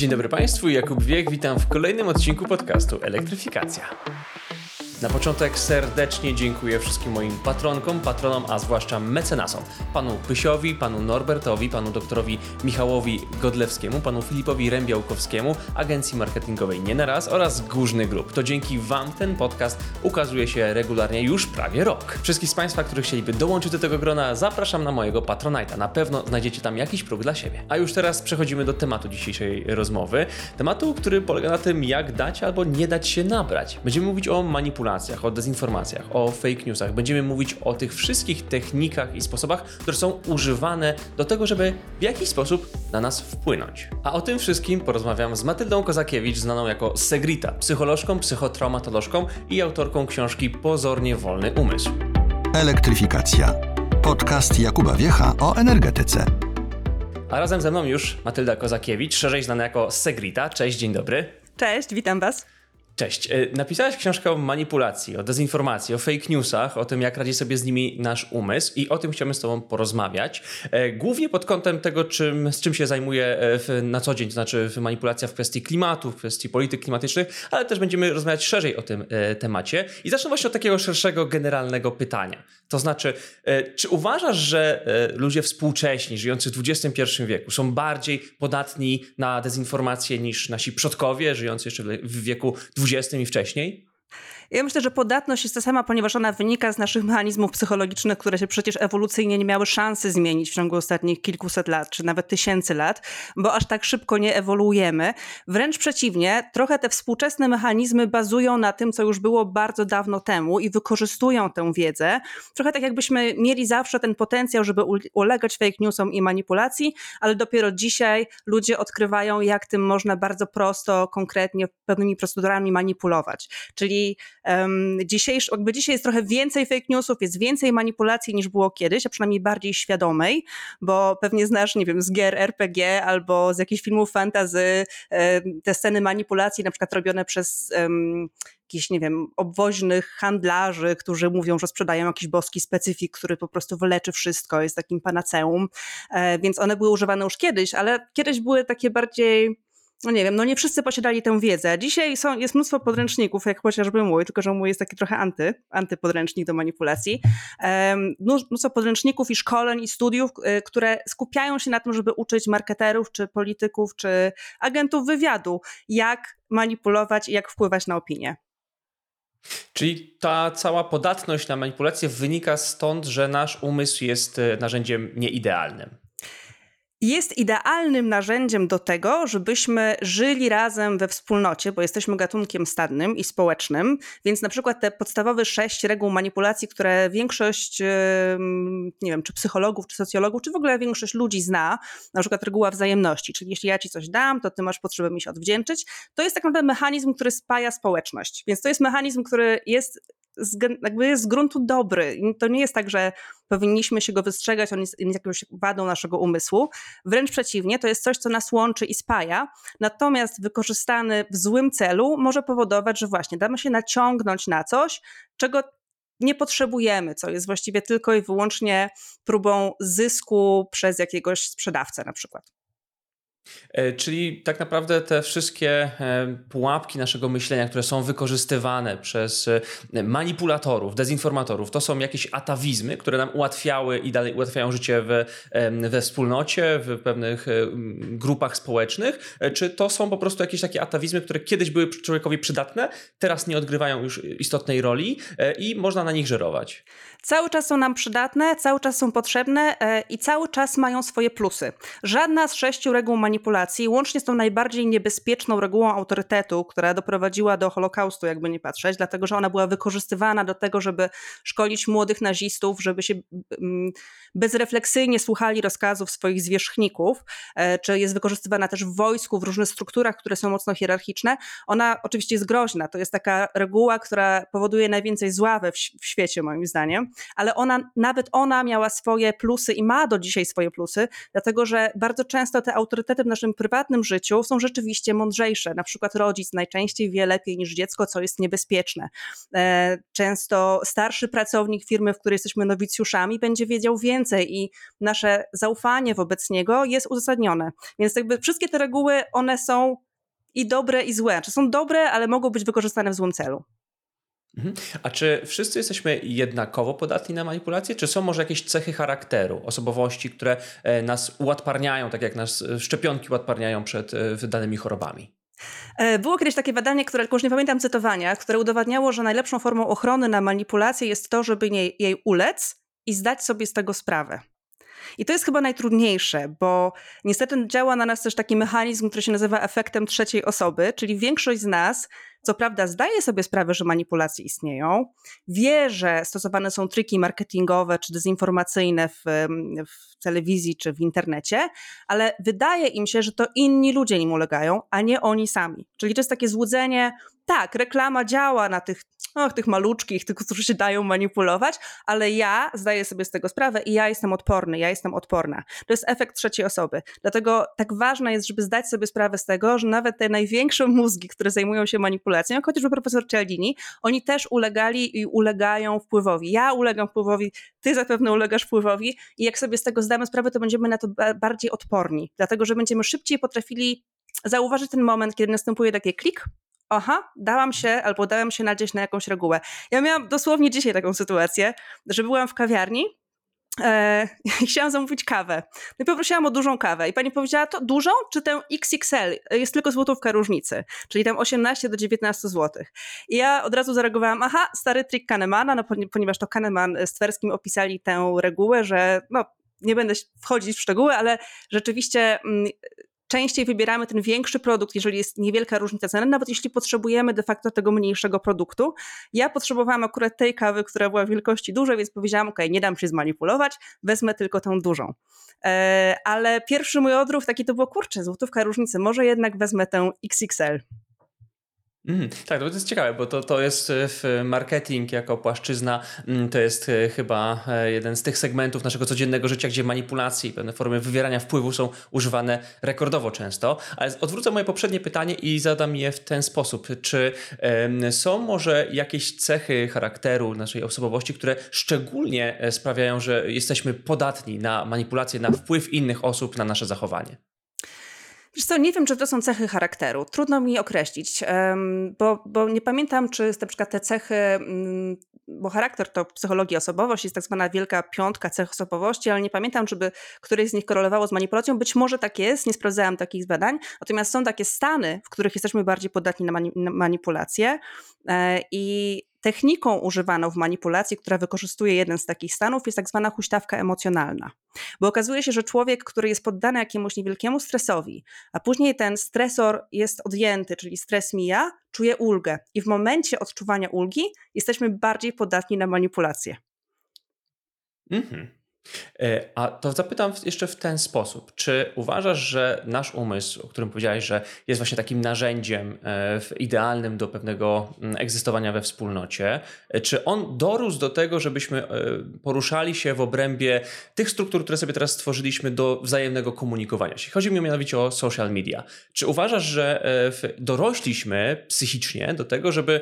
Dzień dobry Państwu, Jakub Wiek, witam w kolejnym odcinku podcastu Elektryfikacja. Na początek serdecznie dziękuję wszystkim moim patronkom, patronom, a zwłaszcza mecenasom. Panu Pysiowi, panu Norbertowi, panu doktorowi Michałowi Godlewskiemu, panu Filipowi Rębiałkowskiemu, agencji marketingowej Nie na raz oraz Górzny Grup. To dzięki wam ten podcast ukazuje się regularnie już prawie rok. Wszystkich z Państwa, którzy chcieliby dołączyć do tego grona, zapraszam na mojego Patronite'a. Na pewno znajdziecie tam jakiś próg dla siebie. A już teraz przechodzimy do tematu dzisiejszej rozmowy. Tematu, który polega na tym, jak dać albo nie dać się nabrać. Będziemy mówić o manipulacjach o dezinformacjach, o fake newsach. Będziemy mówić o tych wszystkich technikach i sposobach, które są używane do tego, żeby w jakiś sposób na nas wpłynąć. A o tym wszystkim porozmawiam z Matyldą Kozakiewicz, znaną jako Segrita, psycholożką, psychotraumatolożką i autorką książki Pozornie Wolny Umysł. Elektryfikacja. Podcast Jakuba Wiecha o energetyce. A razem ze mną już Matylda Kozakiewicz, szerzej znana jako Segrita. Cześć, dzień dobry. Cześć, witam Was. Cześć. E, napisałaś książkę o manipulacji, o dezinformacji, o fake newsach, o tym, jak radzi sobie z nimi nasz umysł i o tym chciałbym z Tobą porozmawiać. E, głównie pod kątem tego, czym, z czym się zajmuję e, na co dzień, to znaczy manipulacja w kwestii klimatu, w kwestii polityk klimatycznych, ale też będziemy rozmawiać szerzej o tym temacie. I zacznę właśnie od takiego szerszego, generalnego pytania. To znaczy, czy uważasz, że ludzie współcześni, żyjący w XXI wieku, są bardziej podatni na dezinformację niż nasi przodkowie, żyjący jeszcze w wieku XX i wcześniej? Ja myślę, że podatność jest ta sama, ponieważ ona wynika z naszych mechanizmów psychologicznych, które się przecież ewolucyjnie nie miały szansy zmienić w ciągu ostatnich kilkuset lat, czy nawet tysięcy lat, bo aż tak szybko nie ewoluujemy. Wręcz przeciwnie, trochę te współczesne mechanizmy bazują na tym, co już było bardzo dawno temu i wykorzystują tę wiedzę. Trochę tak jakbyśmy mieli zawsze ten potencjał, żeby ulegać fake newsom i manipulacji, ale dopiero dzisiaj ludzie odkrywają, jak tym można bardzo prosto, konkretnie, pewnymi procedurami manipulować. Czyli um, dzisiejszy, jakby dzisiaj jest trochę więcej fake newsów, jest więcej manipulacji niż było kiedyś, a przynajmniej bardziej świadomej, bo pewnie znasz, nie wiem, z gier RPG albo z jakichś filmów fantazy te sceny manipulacji na przykład robione przez um, jakichś, nie wiem, obwoźnych handlarzy, którzy mówią, że sprzedają jakiś boski specyfik, który po prostu wyleczy wszystko, jest takim panaceum. E, więc one były używane już kiedyś, ale kiedyś były takie bardziej no nie wiem, no nie wszyscy posiadali tę wiedzę. Dzisiaj są, jest mnóstwo podręczników, jak chociażby mój, tylko że mój jest taki trochę anty, antypodręcznik do manipulacji. Mnóstwo podręczników i szkoleń i studiów, y, które skupiają się na tym, żeby uczyć marketerów, czy polityków, czy agentów wywiadu, jak manipulować i jak wpływać na opinię. Czyli ta cała podatność na manipulację wynika stąd, że nasz umysł jest y, narzędziem nieidealnym jest idealnym narzędziem do tego, żebyśmy żyli razem we wspólnocie, bo jesteśmy gatunkiem stadnym i społecznym, więc na przykład te podstawowe sześć reguł manipulacji, które większość, nie wiem, czy psychologów, czy socjologów, czy w ogóle większość ludzi zna, na przykład reguła wzajemności, czyli jeśli ja ci coś dam, to ty masz potrzebę mi się odwdzięczyć, to jest tak naprawdę mechanizm, który spaja społeczność. Więc to jest mechanizm, który jest z, jakby jest z gruntu dobry. To nie jest tak, że powinniśmy się go wystrzegać, on jest, jest jakąś wadą naszego umysłu. Wręcz przeciwnie, to jest coś, co nas łączy i spaja. Natomiast wykorzystany w złym celu może powodować, że właśnie damy się naciągnąć na coś, czego nie potrzebujemy, co jest właściwie tylko i wyłącznie próbą zysku przez jakiegoś sprzedawcę na przykład. E, czyli tak naprawdę te wszystkie e, pułapki naszego myślenia, które są wykorzystywane przez e, manipulatorów, dezinformatorów, to są jakieś atawizmy, które nam ułatwiały i dalej ułatwiają życie we, wspólnocie, w pewnych grupach społecznych, czy to są po prostu jakieś takie atawizmy, które kiedyś były człowiekowi przydatne, teraz nie odgrywają już istotnej roli i można na nich żerować? Cały czas są nam przydatne, cały czas są potrzebne i cały czas mają swoje plusy. Żadna z sześciu reguł manipulacji, łącznie z tą najbardziej niebezpieczną regułą autorytetu, która doprowadziła do Holokaustu, jakby nie patrzeć, dlatego że ona była wykorzystywana do tego, żeby szkolić młodych nazistów, żeby się mm, bezrefleksyjnie słuchali rozkazów swoich zwierzchników, e, czy jest wykorzystywana też w wojsku, w różnych strukturach, które są mocno hierarchiczne. Ona oczywiście jest groźna. To jest taka reguła, która powoduje najwięcej zła w, w świecie, moim zdaniem, ale ona, nawet ona miała swoje plusy i ma do dzisiaj swoje plusy, dlatego że bardzo często te autorytety w naszym prywatnym życiu są rzeczywiście mądrzejsze. Na przykład rodzic najczęściej wie lepiej niż dziecko, co jest niebezpieczne. E, często starszy pracownik firmy, w której jesteśmy nowicjuszami, będzie wiedział więcej i nasze zaufanie wobec niego jest uzasadnione. Więc jakby wszystkie te reguły, one są i dobre, i złe. Czy są dobre, ale mogą być wykorzystane w złym celu. Mhm. A czy wszyscy jesteśmy jednakowo podatni na manipulacje? Czy są może jakieś cechy charakteru, osobowości, które e, nas ułatparniają, tak jak nas e, szczepionki ułatparniają przed e, danymi chorobami? Było kiedyś takie badanie, które już nie pamiętam cytowania, które udowadniało, że najlepszą formą ochrony na manipulację jest to, żeby jej ulec i zdać sobie z tego sprawę. I to jest chyba najtrudniejsze, bo niestety działa na nas też taki mechanizm, który się nazywa efektem trzeciej osoby, czyli większość z nas co prawda zdaje sobie sprawę, że manipulacje istnieją, wie, że stosowane są triki marketingowe czy dezinformacyjne w, w telewizji czy w internecie, ale wydaje im się, że to inni ludzie nim ulegają, a nie oni sami. Czyli to jest takie złudzenie, tak, reklama działa na tych och, tych maluczkich, tych, którzy się dają manipulować, ale ja zdaję sobie z tego sprawę i ja jestem odporny, ja jestem odporna. To jest efekt trzeciej osoby. Dlatego tak ważne jest, żeby zdać sobie sprawę z tego, że nawet te największe mózgi, które zajmują się manipulacją, jak chociażby profesor Cialdini, oni też ulegali i ulegają wpływowi. Ja ulegam wpływowi, ty zapewne ulegasz wpływowi i jak sobie z tego zdamy sprawę, to będziemy na to bardziej odporni, dlatego że będziemy szybciej potrafili zauważyć ten moment, kiedy następuje taki klik, aha, dałam się albo dałam się nadzieć na jakąś regułę. Ja miałam dosłownie dzisiaj taką sytuację, że byłam w kawiarni e, i chciałam zamówić kawę. No i poprosiłam o dużą kawę i pani powiedziała, to dużą czy tę XXL? Jest tylko złotówka różnicy, czyli tam 18 do 19 zł. I ja od razu zareagowałam, aha, stary trik Kahnemana, no, ponieważ to Kahneman z Twerskim opisali tę regułę, że no, nie będę wchodzić w szczegóły, ale rzeczywiście mm, częściej wybieramy ten większy produkt, jeżeli jest niewielka różnica ceny, nawet jeśli potrzebujemy de facto tego mniejszego produktu. Ja potrzebowałam akurat tej kawy, która była wielkości dużej, więc powiedziałam, ok, nie dam się zmanipulować, wezmę tylko tą dużą. E, ale pierwszy mój odruch taki to było, kurczę, złotówka różnicy, może jednak wezmę tę XXL. Mm, tak, to jest ciekawe, bo to, to jest e, marketing jako płaszczyzna, mm, to jest e, chyba e, jeden z tych segmentów naszego codziennego życia, gdzie manipulacje i pewne formy wywierania wpływu są używane rekordowo często. Ale odwrócę moje poprzednie pytanie i zadam je w ten sposób. Czy są może jakieś cechy charakteru naszej osobowości, które szczególnie sprawiają, że jesteśmy podatni na manipulacje, na wpływ innych osób na nasze zachowanie? Wiesz co, nie wiem, czy to są cechy charakteru. Trudno mi określić, bo, bo nie pamiętam, czy na przykład te cechy, mm, bo charakter to psychologia osobowość, jest tak zwana wielka piątka cech osobowości, ale nie pamiętam, żeby któreś z nich korelowało z manipulacją. Być może tak jest, nie sprawdzałam takich badań. Natomiast są takie stany, w których jesteśmy bardziej podatni na, mani na manipulacje e, i Techniką używaną w manipulacji, która wykorzystuje jeden z takich stanów, jest tak zwana huśtawka emocjonalna. Bo okazuje się, że człowiek, który jest poddany jakiemuś niewielkiemu stresowi, a później ten stresor jest odjęty, czyli stres mija, czuje ulgę. I w momencie odczuwania ulgi jesteśmy bardziej podatni na manipulację. Mhm. E, a to zapytam jeszcze w ten sposób. Czy uważasz, że nasz umysł, o którym powiedziałeś, że jest właśnie takim narzędziem e, idealnym do pewnego mm, egzystowania we wspólnocie, e, czy on dorósł do tego, żebyśmy poruszali się w obrębie tych struktur, które sobie teraz stworzyliśmy do wzajemnego komunikowania się? Chodzi mi mianowicie o social media. Czy uważasz, że dorośliśmy psychicznie do tego, żeby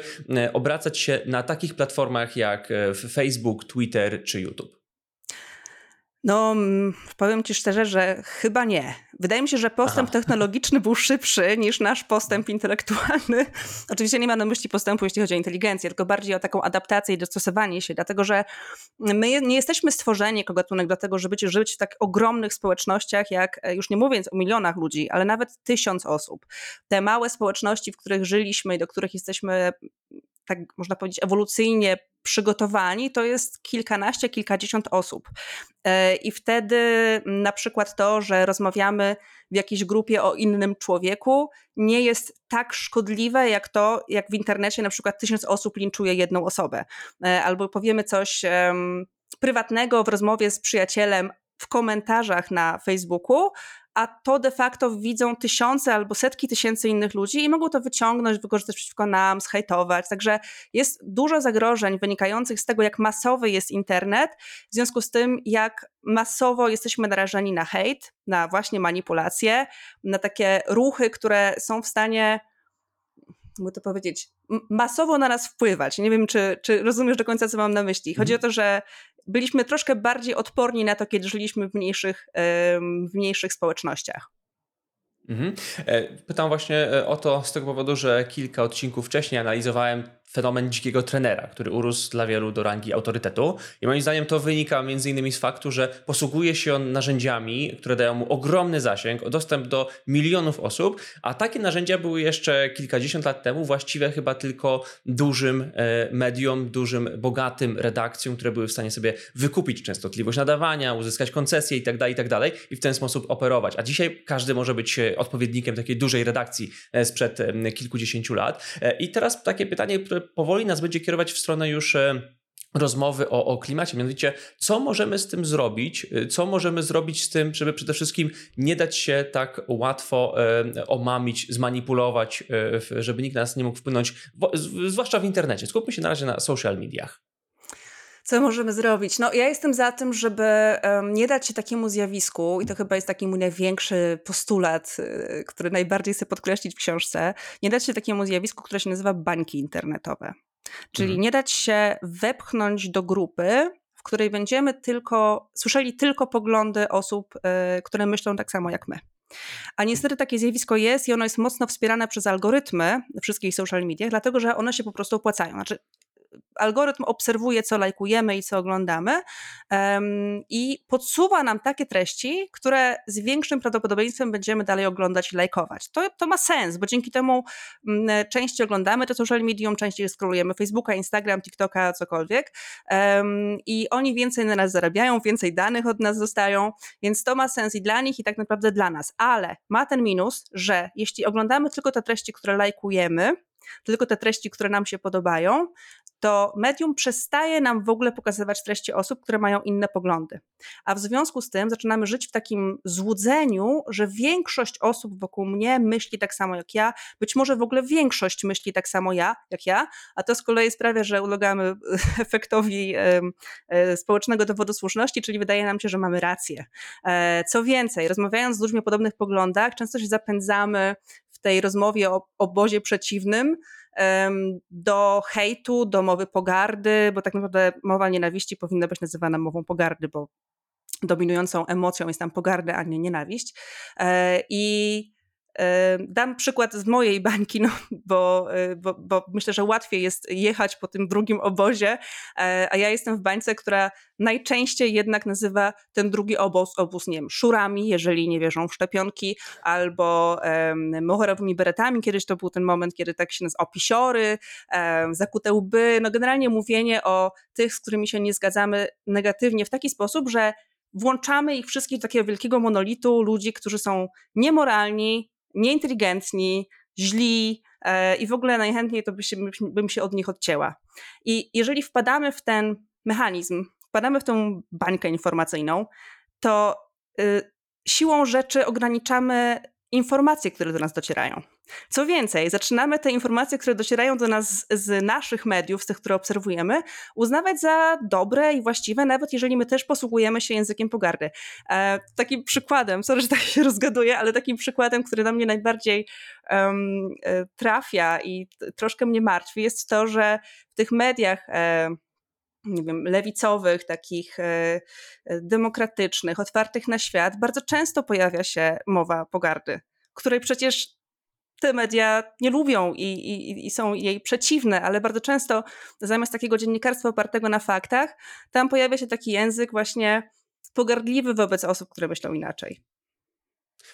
obracać się na takich platformach jak Facebook, Twitter czy YouTube? No, mm, powiem ci szczerze, że chyba nie. Wydaje mi się, że postęp Aha. technologiczny był szybszy niż nasz postęp intelektualny. Oczywiście nie ma na myśli postępu, jeśli chodzi o inteligencję, tylko bardziej o taką adaptację i dostosowanie się, dlatego że my nie jesteśmy stworzeni jako gatunek do tego, żeby żyć w tak ogromnych społecznościach, jak e, już nie mówiąc o milionach ludzi, ale nawet tysiąc osób. Te małe społeczności, w których żyliśmy i do których jesteśmy tak można powiedzieć, ewolucyjnie przygotowani, to jest kilkanaście, kilkadziesiąt osób. E, I wtedy na przykład to, że rozmawiamy w jakiejś grupie o innym człowieku, nie jest tak szkodliwe, jak to, jak w internecie na przykład tysiąc osób linczuje jedną osobę. E, albo powiemy coś prywatnego w rozmowie z przyjacielem w komentarzach na Facebooku, a to de facto widzą tysiące albo setki tysięcy innych ludzi i mogą to wyciągnąć, wykorzystać przeciwko nam, zhejtować. Także jest dużo zagrożeń wynikających z tego, jak masowy jest internet, w związku z tym, jak masowo jesteśmy narażeni na hejt, na właśnie manipulacje, na takie ruchy, które są w stanie jakby to powiedzieć, masowo na nas wpływać. Nie wiem, czy, czy rozumiesz do końca, co mam na myśli. Chodzi mhm. o to, że byliśmy troszkę bardziej odporni na to, kiedy żyliśmy w mniejszych, w mniejszych społecznościach. Mhm. E, pytam właśnie e, o to z tego powodu, że kilka odcinków wcześniej analizowałem fenomen dzikiego trenera, który urósł dla wielu do rangi autorytetu. I moim zdaniem to wynika między innymi z faktu, że posługuje się on narzędziami, które dają mu ogromny zasięg, dostęp do milionów osób, a takie narzędzia były jeszcze kilkadziesiąt lat temu właściwe chyba tylko dużym e, medium, dużym, bogatym redakcjom, które były w stanie sobie wykupić częstotliwość nadawania, uzyskać koncesje itd., tak itd. Tak i w ten sposób operować. A dzisiaj każdy może być e, odpowiednikiem takiej dużej redakcji e, sprzed kilkudziesięciu lat. I teraz takie pytanie, które powoli nas będzie kierować w stronę już e, rozmowy o, o klimacie, mianowicie co możemy z tym zrobić, e, co możemy zrobić z tym, żeby przede wszystkim nie dać się tak łatwo e, omamić, zmanipulować, e, żeby nikt nas nie mógł wpłynąć, zwłaszcza w internecie. Skupmy się na razie na social mediach. Co możemy zrobić? No, ja jestem za tym, żeby nie dać się takiemu zjawisku, i to chyba jest taki mój największy postulat, y, który najbardziej chcę podkreślić w książce, nie dać się takiemu zjawisku, które się nazywa bańki internetowe. Czyli mhm. nie dać się wepchnąć do grupy, w której będziemy tylko, słyszeli tylko poglądy osób, y, które myślą tak samo jak my. A niestety takie zjawisko jest i ono jest mocno wspierane przez algorytmy wszystkich social mediach, dlatego że one się po prostu opłacają. Znaczy, algorytm obserwuje, co lajkujemy i co oglądamy um, i podsuwa nam takie treści, które z większym prawdopodobieństwem będziemy dalej oglądać i lajkować. To, to ma sens, bo dzięki temu m, mm, częściej oglądamy to social medium, częściej scrollujemy Facebooka, Instagram, TikToka, cokolwiek um, i oni więcej na nas zarabiają, więcej danych od nas dostają, więc to ma sens i dla nich i tak naprawdę dla nas, ale ma ten minus, że jeśli oglądamy tylko te treści, które lajkujemy, tylko te treści, które nam się podobają, to medium przestaje nam w ogóle pokazywać treści osób, które mają inne poglądy. A w związku z tym zaczynamy żyć w takim złudzeniu, że większość osób wokół mnie myśli tak samo jak ja, być może w ogóle większość myśli tak samo ja, jak ja, a to z kolei sprawia, że ulegamy efektowi e, społecznego dowodu słuszności, czyli wydaje nam się, że mamy rację. E, co więcej, rozmawiając z ludźmi o podobnych poglądach, często się zapędzamy tej rozmowie o obozie przeciwnym, do hejtu, do mowy pogardy, bo tak naprawdę mowa nienawiści powinna być nazywana mową pogardy, bo dominującą emocją jest tam pogarda, a nie nienawiść. E, I Dam przykład z mojej bańki, no, bo, y, bo, bo, myślę, że łatwiej jest jechać po tym drugim obozie, e, a ja jestem w bańce, która najczęściej jednak nazywa ten drugi obóz, obóz nie wiem, szurami, jeżeli nie wierzą w szczepionki, albo um, mohorowymi beretami. Kiedyś to był ten moment, kiedy tak się nazywa, opisiory, um, zakute łby, no generalnie mówienie o tych, z którymi się nie zgadzamy negatywnie w taki sposób, że włączamy ich wszystkich do takiego wielkiego monolitu ludzi, którzy są niemoralni, nieinteligentni, źli e, i w ogóle najchętniej to by się, bym się od nich odcięła. I jeżeli wpadamy w ten mechanizm, wpadamy w tą bańkę informacyjną, to y, siłą rzeczy ograniczamy informacje, które do nas docierają. Co więcej, zaczynamy te informacje, które docierają do nas z naszych mediów, z tych, które obserwujemy, uznawać za dobre i właściwe, nawet jeżeli my też posługujemy się językiem pogardy. E, takim przykładem, sorry, że tak się rozgaduję, ale takim przykładem, który na mnie najbardziej um, trafia i troszkę mnie martwi, jest to, że w tych mediach e, nie wiem, lewicowych, takich e, demokratycznych, otwartych na świat, bardzo często pojawia się mowa pogardy, której przecież te media nie lubią i, i, i, są jej przeciwne, ale bardzo często zamiast takiego dziennikarstwa opartego na faktach, tam pojawia się taki język właśnie pogardliwy wobec osób, które myślą inaczej.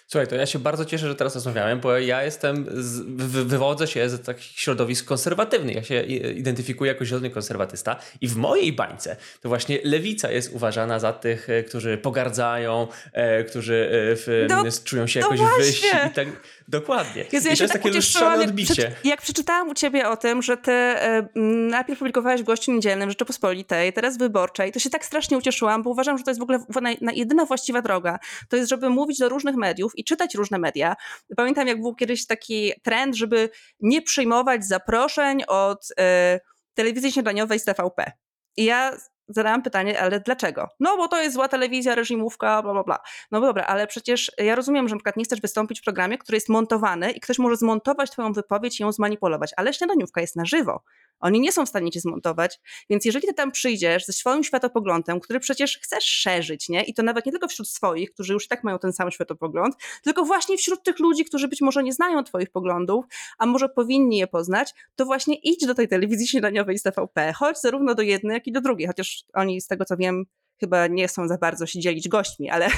Słuchaj, to ja się bardzo cieszę, że teraz rozmawiałem, bo ja jestem, z, wywodzę się z takich środowisk konserwatywnych. Ja się identyfikuję jako zielony konserwatysta i w mojej bańce to właśnie lewica jest uważana za tych, e, którzy pogardzają, e, którzy e, w, no, czują się jakoś wyżsi i tak. Dokładnie. Jezu, ja I to jest tak takie lustrzane odbicie. Jak, jak, przeczytałam u ciebie o tym, że ty e, najpierw publikowałeś w Gościu Niedzielnym Rzeczypospolitej, teraz Wyborczej, to się tak strasznie ucieszyłam, bo uważam, że to jest w ogóle na, na jedyna właściwa droga. To jest, żeby mówić do różnych mediów, mediów i czytać różne media. Pamiętam, jak był kiedyś taki trend, żeby nie przyjmować zaproszeń od e, telewizji śniadaniowej z TVP. I ja zadałam pytanie, ale dlaczego? No bo to jest zła telewizja, reżimówka, bla, bla, bla. No dobra, ale przecież ja rozumiem, że na przykład nie chcesz wystąpić w programie, który jest montowany i ktoś może zmontować twoją wypowiedź i ją zmanipulować, ale śniadaniówka jest na żywo. Oni nie są w stanie cię zmontować, więc jeżeli ty tam przyjdziesz ze swoim światopoglądem, który przecież chcesz szerzyć, nie? I to nawet nie tylko wśród swoich, którzy już i tak mają ten sam światopogląd, tylko właśnie wśród tych ludzi, którzy być może nie znają twoich poglądów, a może powinni je poznać, to właśnie idź do tej telewizji śniadaniowej z TVP, chodź zarówno do jednej, jak i do drugiej, chociaż oni z tego co wiem chyba nie chcą za bardzo się dzielić gośćmi, ale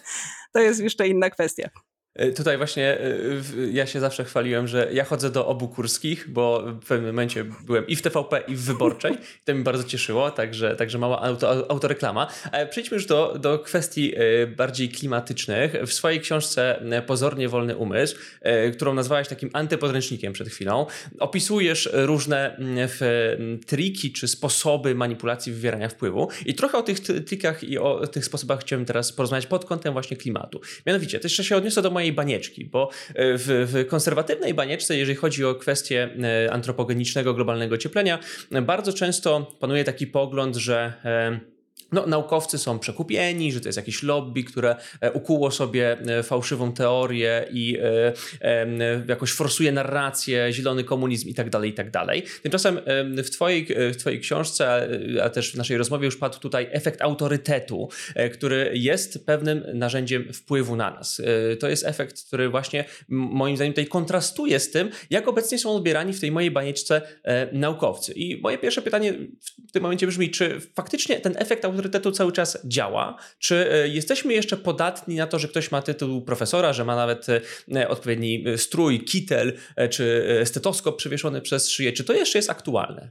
to jest jeszcze inna kwestia. E, tutaj właśnie e, ja się zawsze chwaliłem, że ja chodzę do obu kurskich, bo w pewnym momencie byłem i w TVP, i w Wyborczej. I to mi bardzo cieszyło, także, także mała auto, autoreklama. E, przejdźmy już do, do kwestii bardziej klimatycznych. W swojej książce Pozornie Wolny Umysł, którą nazwałeś takim antypodręcznikiem przed chwilą, opisujesz różne triki czy sposoby manipulacji wywierania wpływu. I trochę o tych trikach i o tych sposobach chciałem teraz porozmawiać pod kątem właśnie klimatu. Mianowicie, to jeszcze się odniosę do mojej mojej banieczki, bo e, w, w konserwatywnej banieczce, jeżeli chodzi o kwestię e, antropogenicznego globalnego ocieplenia, bardzo często panuje taki pogląd, że e, no, naukowcy są przekupieni, że to jest jakieś lobby, które e, ukuło sobie e, fałszywą teorię i e, jakoś forsuje narrację, zielony komunizm i tak dalej, i tak dalej. Tymczasem w twojej, w twojej książce, a też w naszej rozmowie już padł tutaj efekt autorytetu, który jest pewnym narzędziem wpływu na nas. To jest efekt, który właśnie moim zdaniem tutaj kontrastuje z tym, jak obecnie są odbierani w tej mojej banieczce naukowcy. I moje pierwsze pytanie w tym momencie brzmi, czy faktycznie ten efekt autorytetu autorytetu cały czas działa? Czy e, jesteśmy jeszcze podatni na to, że ktoś ma tytuł profesora, że ma nawet e, odpowiedni e, strój, kitel czy stetoskop przywieszony przez szyję? Czy to jeszcze jest aktualne?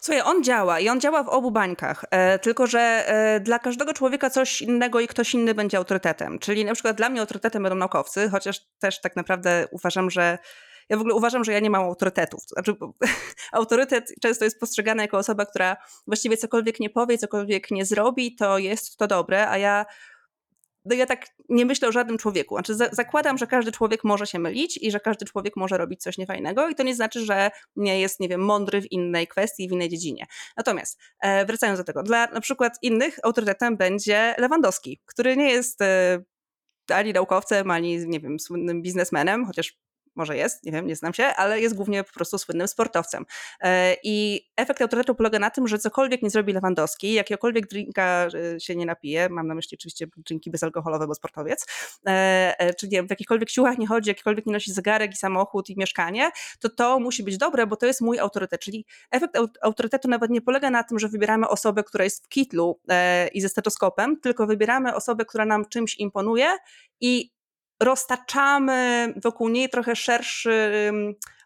Słuchaj, on działa i on działa w obu bańkach, e, tylko że e, dla każdego człowieka coś innego i ktoś inny będzie autorytetem. Czyli na przykład dla mnie autorytetem będą naukowcy, chociaż też tak naprawdę uważam, że ja w ogóle uważam, że ja nie mam autorytetów. To znaczy, autorytet często jest postrzegany jako osoba, która właściwie cokolwiek nie powie, cokolwiek nie zrobi, to jest to dobre, a ja no ja tak nie myślę o żadnym człowieku. Znaczy za zakładam, że każdy człowiek może się mylić i że każdy człowiek może robić coś niefajnego i to nie znaczy, że nie jest, nie wiem, mądry w innej kwestii, w innej dziedzinie. Natomiast e, wracając do tego, dla na przykład innych autorytetem będzie Lewandowski, który nie jest e, ani naukowcem, ani, nie wiem, słynnym biznesmenem, chociaż może jest, nie wiem, nie znam się, ale jest głównie po prostu słynnym sportowcem. E, I efekt autorytetu polega na tym, że cokolwiek nie zrobi Lewandowski, jakiegokolwiek drinka e, się nie napije, mam na myśli oczywiście drinki bezalkoholowe, bo sportowiec, e, czy nie, w jakichkolwiek siłach nie chodzi, jakikolwiek nie nosi zegarek i samochód i mieszkanie, to to musi być dobre, bo to jest mój autorytet. Czyli efekt autorytetu nawet nie polega na tym, że wybieramy osobę, która jest w kitlu i ze stetoskopem, tylko wybieramy osobę, która nam czymś imponuje i roztaczamy wokół niej trochę szerszy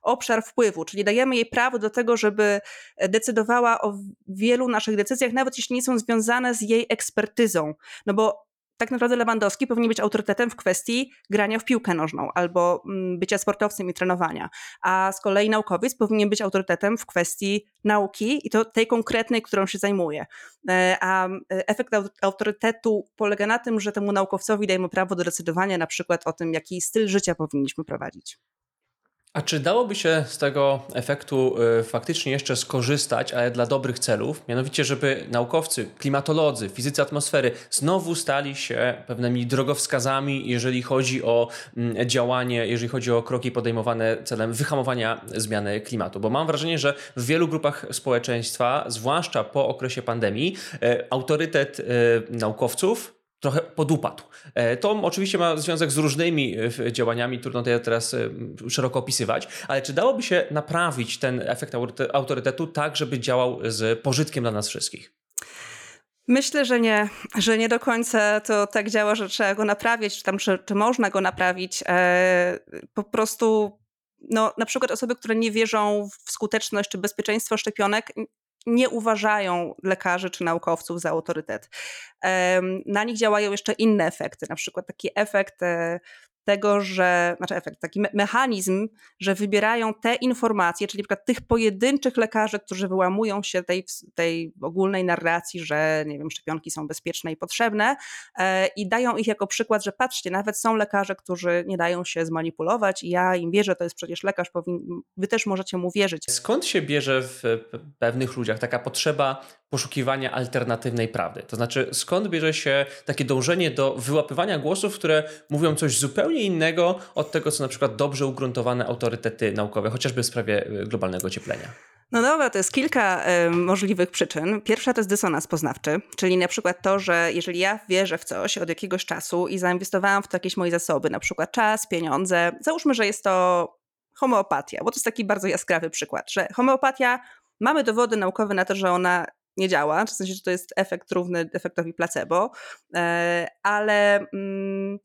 obszar wpływu, czyli dajemy jej prawo do tego, żeby decydowała o wielu naszych decyzjach, nawet jeśli nie są związane z jej ekspertyzą. No bo tak naprawdę Lewandowski powinien być autorytetem w kwestii grania w piłkę nożną albo mm, bycia sportowcem i trenowania, a z kolei naukowiec powinien być autorytetem w kwestii nauki i to tej konkretnej, którą się zajmuje. E, a e, efekt autorytetu polega na tym, że temu naukowcowi dajemy prawo do decydowania na przykład o tym, jaki styl życia powinniśmy prowadzić. A czy dałoby się z tego efektu y, faktycznie jeszcze skorzystać, ale dla dobrych celów? Mianowicie, żeby naukowcy, klimatolodzy, fizycy atmosfery znowu stali się pewnymi drogowskazami, jeżeli chodzi o mm, działanie, jeżeli chodzi o kroki podejmowane celem wyhamowania zmiany klimatu. Bo mam wrażenie, że w wielu grupach społeczeństwa, zwłaszcza po okresie pandemii, y, autorytet y, naukowców trochę podupadł. E, to oczywiście ma związek z różnymi e, działaniami, trudno to teraz e, szeroko opisywać, ale czy dałoby się naprawić ten efekt autorytetu tak, żeby działał z pożytkiem dla nas wszystkich? Myślę, że nie, że nie do końca to tak działa, że trzeba go naprawić, czy tam czy, czy można go naprawić. po prostu no, na przykład osoby, które nie wierzą w skuteczność czy bezpieczeństwo szczepionek, nie uważają lekarzy czy naukowców za autorytet. Na nich działają jeszcze inne efekty, na przykład taki efekt e, tego, że, znaczy efekt, taki me mechanizm, że wybierają te informacje, czyli przykład tych pojedynczych lekarzy, którzy wyłamują się tej, tej ogólnej narracji, że nie wiem, szczepionki są bezpieczne i potrzebne e, i dają ich jako przykład, że patrzcie, nawet są lekarze, którzy nie dają się zmanipulować i ja im wierzę, to jest przecież lekarz, wy też możecie mu wierzyć. Skąd się bierze w pewnych ludziach taka potrzeba poszukiwania alternatywnej prawdy? To znaczy, skąd bierze się takie dążenie do wyłapywania głosów, które mówią coś zupełnie innego od tego, co na przykład dobrze ugruntowane autorytety naukowe, chociażby w sprawie y, globalnego ocieplenia? No dobra, to jest kilka y, możliwych przyczyn. Pierwsza to jest dysonans poznawczy, czyli na przykład to, że jeżeli ja wierzę w coś od jakiegoś czasu i zainwestowałam w to jakieś moje zasoby, na przykład czas, pieniądze, załóżmy, że jest to homeopatia, bo to jest taki bardzo jaskrawy przykład, że homeopatia, mamy dowody naukowe na to, że ona nie działa, w sensie, że to jest efekt równy efektowi placebo, e, ale mm,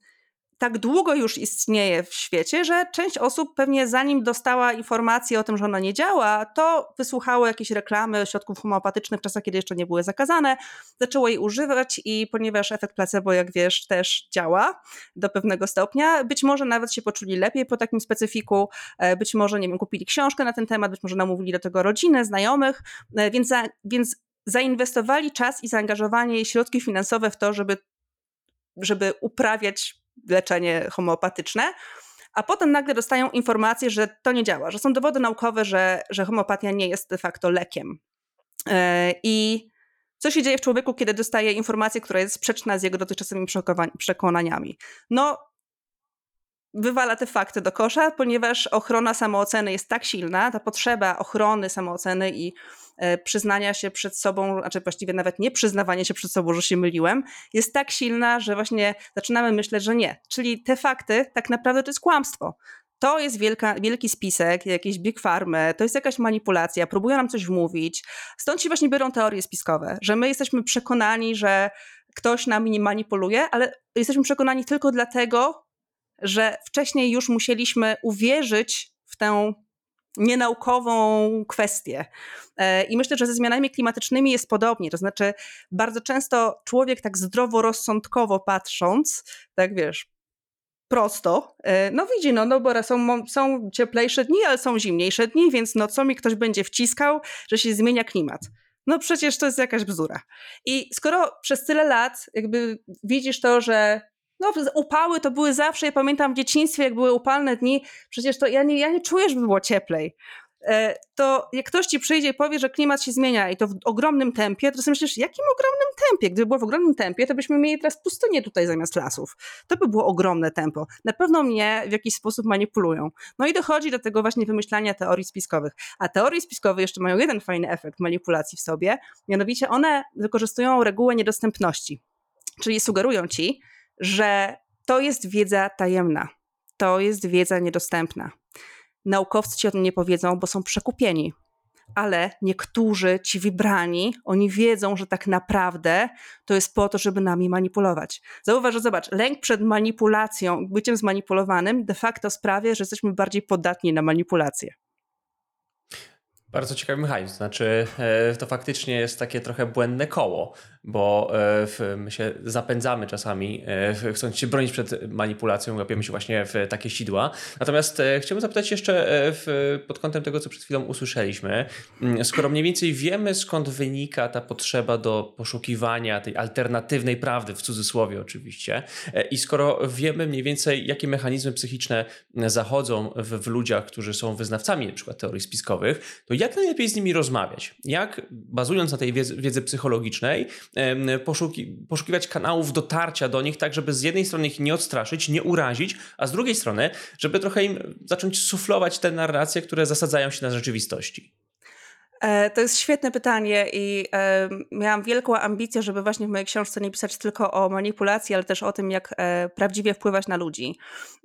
tak długo już istnieje w świecie, że część osób pewnie zanim dostała informację o tym, że ona nie działa, to wysłuchało jakieś reklamy środków homeopatycznych w czasach, kiedy jeszcze nie były zakazane, zaczęło jej używać i ponieważ efekt placebo, jak wiesz, też działa do pewnego stopnia, być może nawet się poczuli lepiej po takim specyfiku, e, być może, nie wiem, kupili książkę na ten temat, być może namówili do tego rodzinę, znajomych, e, więc, za, więc zainwestowali czas i zaangażowanie i środki finansowe w to, żeby, żeby uprawiać leczenie homeopatyczne, a potem nagle dostają informację, że to nie działa, że są dowody naukowe, że, że homeopatia nie jest de facto lekiem. E, I co się dzieje w człowieku, kiedy dostaje informację, która jest sprzeczna z jego dotychczasowymi przekonaniami? No, wywala te fakty do kosza, ponieważ ochrona samooceny jest tak silna, ta potrzeba ochrony samooceny i E, przyznania się przed sobą, znaczy właściwie nawet nie przyznawanie się przed sobą, że się myliłem, jest tak silna, że właśnie zaczynamy myśleć, że nie. Czyli te fakty tak naprawdę to jest kłamstwo. To jest wielka, wielki spisek, jakieś big farmy, to jest jakaś manipulacja, próbują nam coś wmówić. Stąd się właśnie biorą teorie spiskowe, że my jesteśmy przekonani, że ktoś nami manipuluje, ale jesteśmy przekonani tylko dlatego, że wcześniej już musieliśmy uwierzyć w tę nienaukową kwestię. E, I myślę, że ze zmianami klimatycznymi jest podobnie. To znaczy, bardzo często człowiek tak zdroworozsądkowo patrząc, tak wiesz, prosto, e, no widzi, no, no bo są, są cieplejsze dni, ale są zimniejsze dni, więc no co mi ktoś będzie wciskał, że się zmienia klimat. No przecież to jest jakaś bzdura. I skoro przez tyle lat jakby widzisz to, że no, upały to były zawsze, ja pamiętam w dzieciństwie, jak były upalne dni, przecież to ja nie, ja nie czuję, żeby było cieplej. E, to jak ktoś ci przyjdzie i powie, że klimat się zmienia i to w ogromnym tempie, to sobie myślisz, jakim ogromnym tempie? Gdyby było w ogromnym tempie, to byśmy mieli teraz pustynię tutaj zamiast lasów. To by było ogromne tempo. Na pewno mnie w jakiś sposób manipulują. No i dochodzi do tego właśnie wymyślania teorii spiskowych. A teorie spiskowe jeszcze mają jeden fajny efekt manipulacji w sobie, mianowicie one wykorzystują regułę niedostępności. Czyli sugerują ci, że to jest wiedza tajemna, to jest wiedza niedostępna. Naukowcy ci o tym nie powiedzą, bo są przekupieni. Ale niektórzy, ci wybrani, oni wiedzą, że tak naprawdę to jest po to, żeby nami manipulować. Zauważ, że zobacz, lęk przed manipulacją, byciem zmanipulowanym de facto sprawia, że jesteśmy bardziej podatni na manipulację. Bardzo ciekawy mechanizm. Znaczy, e, to faktycznie jest takie trochę błędne koło, bo e, my się zapędzamy czasami, e, chcąc się bronić przed manipulacją, łapiemy się właśnie w takie sidła. Natomiast chciałbym zapytać jeszcze pod kątem tego, co przed chwilą usłyszeliśmy. Mm, skoro mniej więcej wiemy, skąd wynika ta potrzeba do poszukiwania tej alternatywnej prawdy, w cudzysłowie oczywiście, i skoro wiemy mniej więcej, jakie mechanizmy psychiczne zachodzą w, w ludziach, którzy są wyznawcami na przykład teorii spiskowych, to jak najlepiej z nimi rozmawiać? Jak, bazując na tej wiedzy, wiedzy psychologicznej, poszuki, poszukiwać kanałów dotarcia do nich, tak żeby z jednej strony ich nie odstraszyć, nie urazić, a z drugiej strony, żeby trochę im zacząć suflować te narracje, które zasadzają się na rzeczywistości? E, to jest świetne pytanie i e, miałam wielką ambicję, żeby właśnie w mojej książce nie pisać tylko o manipulacji, ale też o tym, jak e, prawdziwie wpływać na ludzi.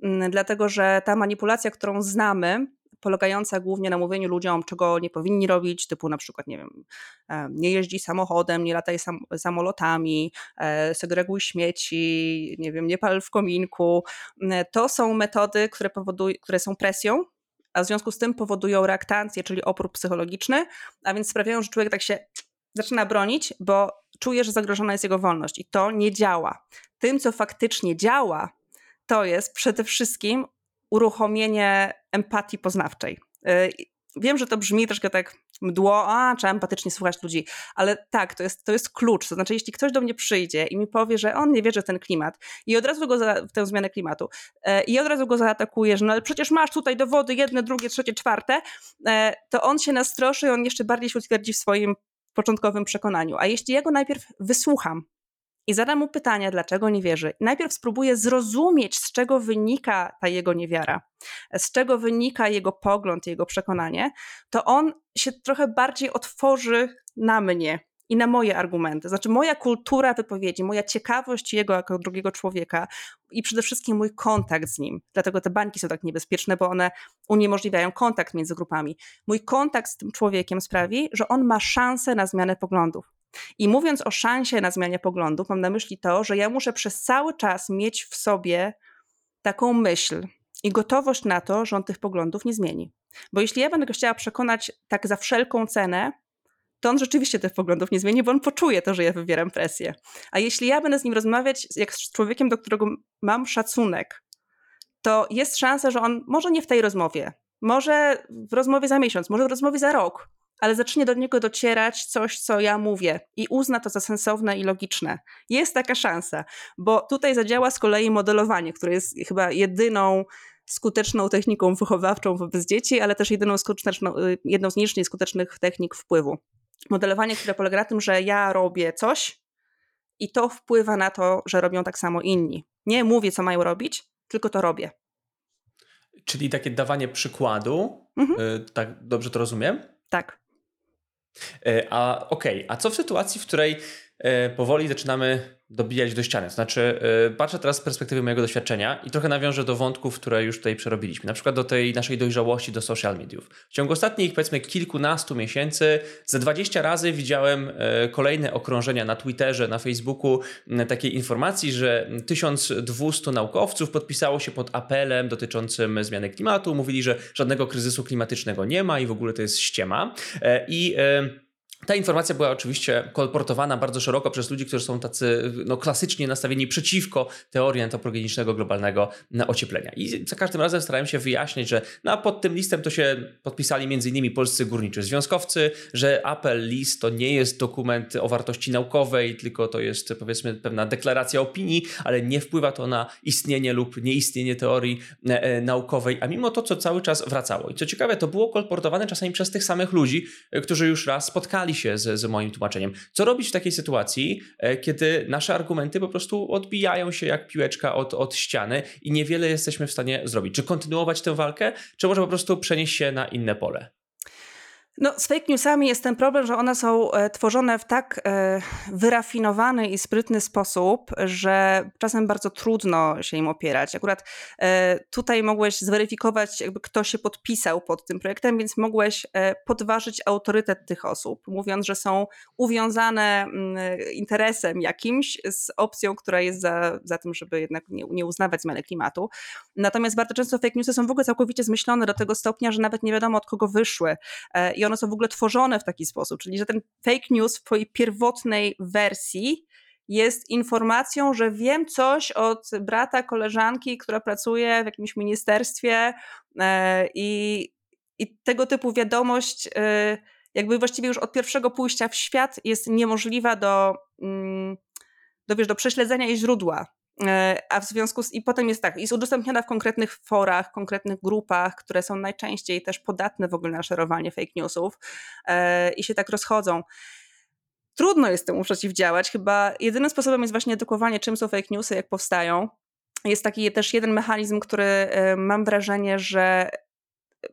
Mm, dlatego, że ta manipulacja, którą znamy, polegająca głównie na mówieniu ludziom, czego nie powinni robić, typu na przykład, nie wiem, e, nie jeździ samochodem, nie lataj sam, samolotami, e, segreguj śmieci, nie wiem, nie pal w kominku. E, to są metody, które, które są presją, a w związku z tym powodują reaktancję, czyli opór psychologiczny, a więc sprawiają, że człowiek tak się zaczyna bronić, bo czuje, że zagrożona jest jego wolność i to nie działa. Tym, co faktycznie działa, to jest przede wszystkim uruchomienie empatii poznawczej. Y, wiem, że to brzmi troszkę tak mdło, a trzeba empatycznie słuchać ludzi, ale tak, to jest, to jest klucz. To znaczy, jeśli ktoś do mnie przyjdzie i mi powie, że on nie wierzy w ten klimat i od razu go za, w tę zmianę klimatu e, i od razu go zaatakuje, że no ale przecież masz tutaj dowody jedne, drugie, trzecie, czwarte, e, to on się nastroszy i on jeszcze bardziej się utwierdzi w swoim początkowym przekonaniu. A jeśli ja go najpierw wysłucham, i zadam mu pytania, dlaczego nie wierzy. Najpierw spróbuję zrozumieć, z czego wynika ta jego niewiara, z czego wynika jego pogląd, jego przekonanie, to on się trochę bardziej otworzy na mnie i na moje argumenty. Znaczy, moja kultura wypowiedzi, moja ciekawość jego jako drugiego człowieka i przede wszystkim mój kontakt z nim. Dlatego te bańki są tak niebezpieczne, bo one uniemożliwiają kontakt między grupami. Mój kontakt z tym człowiekiem sprawi, że on ma szansę na zmianę poglądów. I mówiąc o szansie na zmianę poglądów, mam na myśli to, że ja muszę przez cały czas mieć w sobie taką myśl i gotowość na to, że on tych poglądów nie zmieni. Bo jeśli ja będę go chciała przekonać tak za wszelką cenę, to on rzeczywiście tych poglądów nie zmieni, bo on poczuje to, że ja wywieram presję. A jeśli ja będę z nim rozmawiać jak z człowiekiem, do którego mam szacunek, to jest szansa, że on może nie w tej rozmowie, może w rozmowie za miesiąc, może w rozmowie za rok, ale zacznie do niego docierać coś, co ja mówię i uzna to za sensowne i logiczne. Jest taka szansa, bo tutaj zadziała z kolei modelowanie, które jest chyba jedyną skuteczną techniką wychowawczą wobec dzieci, ale też jedyną skuteczną, y, jedną z nielicznych skutecznych technik wpływu. Modelowanie, które polega na tym, że ja robię coś i to wpływa na to, że robią tak samo inni. Nie mówię, co mają robić, tylko to robię. Czyli takie dawanie przykładu, mhm. Y, tak dobrze to rozumiem? Tak. E, a okej, okay. a co w sytuacji, w której powoli zaczynamy dobijać do ściany. Znaczy, yy, patrzę teraz z perspektywy mojego doświadczenia i trochę nawiążę do wątków, które już tutaj przerobiliśmy. Na przykład do tej naszej dojrzałości do social mediów. W ciągu ostatnich, powiedzmy, kilkunastu miesięcy ze 20 razy widziałem yy, kolejne okrążenia na Twitterze, na Facebooku takiej informacji, że 1200 naukowców podpisało się pod apelem dotyczącym zmiany klimatu. Mówili, że żadnego kryzysu klimatycznego nie ma i w ogóle to jest ściema. I ta informacja była oczywiście kolportowana bardzo szeroko przez ludzi, którzy są tacy no, klasycznie nastawieni przeciwko teorii antropogenicznego globalnego ocieplenia. I za każdym razem starałem się wyjaśnić, że no, pod tym listem to się podpisali m.in. polscy górniczy związkowcy, że apel list to nie jest dokument o wartości naukowej, tylko to jest powiedzmy pewna deklaracja opinii, ale nie wpływa to na istnienie lub nieistnienie teorii e, e naukowej, a mimo to, co cały czas wracało. I co ciekawe, to było kolportowane czasami przez tych samych ludzi, e, którzy już raz spotkali się z, z moim tłumaczeniem. Co robić w takiej sytuacji, e, kiedy nasze argumenty po prostu odbijają się jak piłeczka od, od ściany i niewiele jesteśmy w stanie zrobić? Czy kontynuować tę walkę, czy może po prostu przenieść się na inne pole? No, z fake newsami jest ten problem, że one są e, tworzone w tak e, wyrafinowany i sprytny sposób, że czasem bardzo trudno się im opierać. Akurat e, tutaj mogłeś zweryfikować, jakby kto się podpisał pod tym projektem, więc mogłeś podważyć autorytet tych osób, mówiąc, że są uwiązane mm, interesem jakimś z opcją, która jest za, za tym, żeby jednak nie, nie uznawać zmiany klimatu. Natomiast bardzo często fake newsy są w ogóle całkowicie zmyślone do tego stopnia, że nawet nie wiadomo od kogo wyszły i one są w ogóle tworzone w taki sposób, czyli że ten fake news w swojej pierwotnej wersji jest informacją, że wiem coś od brata, koleżanki, która pracuje w jakimś ministerstwie e, i, i tego typu wiadomość e, jakby właściwie już od pierwszego pójścia w świat jest niemożliwa do, mm, do, wiesz, do prześledzenia jej źródła. E, a w związku z, i potem jest tak, jest udostępniana w konkretnych forach, konkretnych grupach, które są najczęściej też podatne w ogóle na szerowanie fake newsów e, i się tak rozchodzą. Trudno jest temu przeciwdziałać. Chyba jedynym sposobem jest właśnie edukowanie, czym są fake newsy, jak powstają. Jest taki też jeden mechanizm, który e, mam wrażenie, że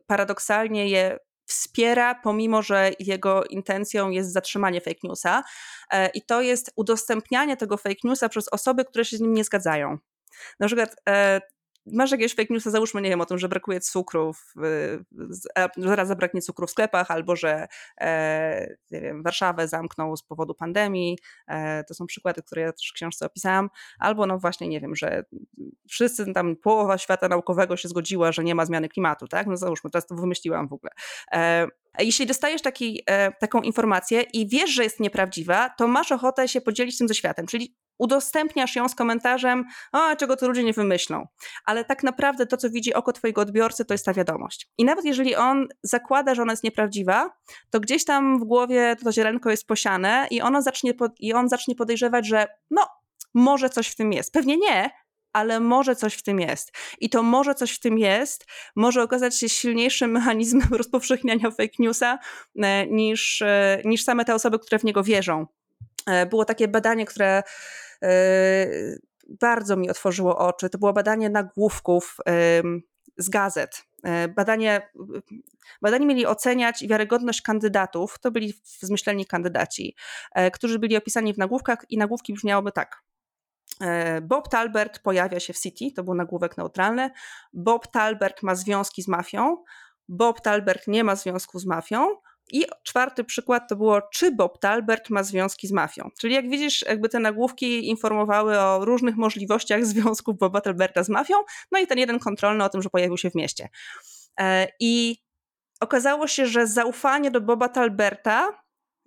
paradoksalnie je wspiera, pomimo że jego intencją jest zatrzymanie fake newsa. E, I to jest udostępnianie tego fake newsa przez osoby, które się z nim nie zgadzają. Na przykład e, masz jakieś fake newsy, załóżmy, nie wiem, o tym, że brakuje cukru, w, że zaraz zabraknie cukru w sklepach, albo że e, nie wiem, Warszawę zamkną z powodu pandemii. E, to są przykłady, które ja też w książce opisałam. Albo no właśnie, nie wiem, że wszyscy tam, połowa świata naukowego się zgodziła, że nie ma zmiany klimatu, tak? No załóżmy, teraz to wymyśliłam w ogóle. E, Jeśli dostajesz taki, e, taką informację i wiesz, że jest nieprawdziwa, to masz ochotę się podzielić tym ze światem, czyli udostępniasz ją z komentarzem, o, czego to ludzie nie wymyślą. Ale tak naprawdę to, co widzi oko twojego odbiorcy, to jest ta wiadomość. I nawet jeżeli on zakłada, że ona jest nieprawdziwa, to gdzieś tam w głowie to ziarenko jest posiane i, ono zacznie, i on zacznie podejrzewać, że no, może coś w tym jest. Pewnie nie, ale może coś w tym jest. I to może coś w tym jest, może okazać się silniejszym mechanizmem rozpowszechniania fake newsa e, niż, e, niż same te osoby, które w niego wierzą. E, było takie badanie, które bardzo mi otworzyło oczy. To było badanie nagłówków z gazet. Badanie, badanie mieli oceniać wiarygodność kandydatów. To byli zmyśleni kandydaci, którzy byli opisani w nagłówkach, i nagłówki brzmiałyby tak. E, Bob Talbert pojawia się w City, to był nagłówek neutralny. Bob Talbert ma związki z mafią. Bob Talbert nie ma związku z mafią. I czwarty przykład to było, czy Bob Talbert ma związki z mafią. Czyli jak widzisz, jakby te nagłówki informowały o różnych możliwościach związków Boba Talberta z mafią, no i ten jeden kontrolny o tym, że pojawił się w mieście. E, I okazało się, że zaufanie do Boba Talberta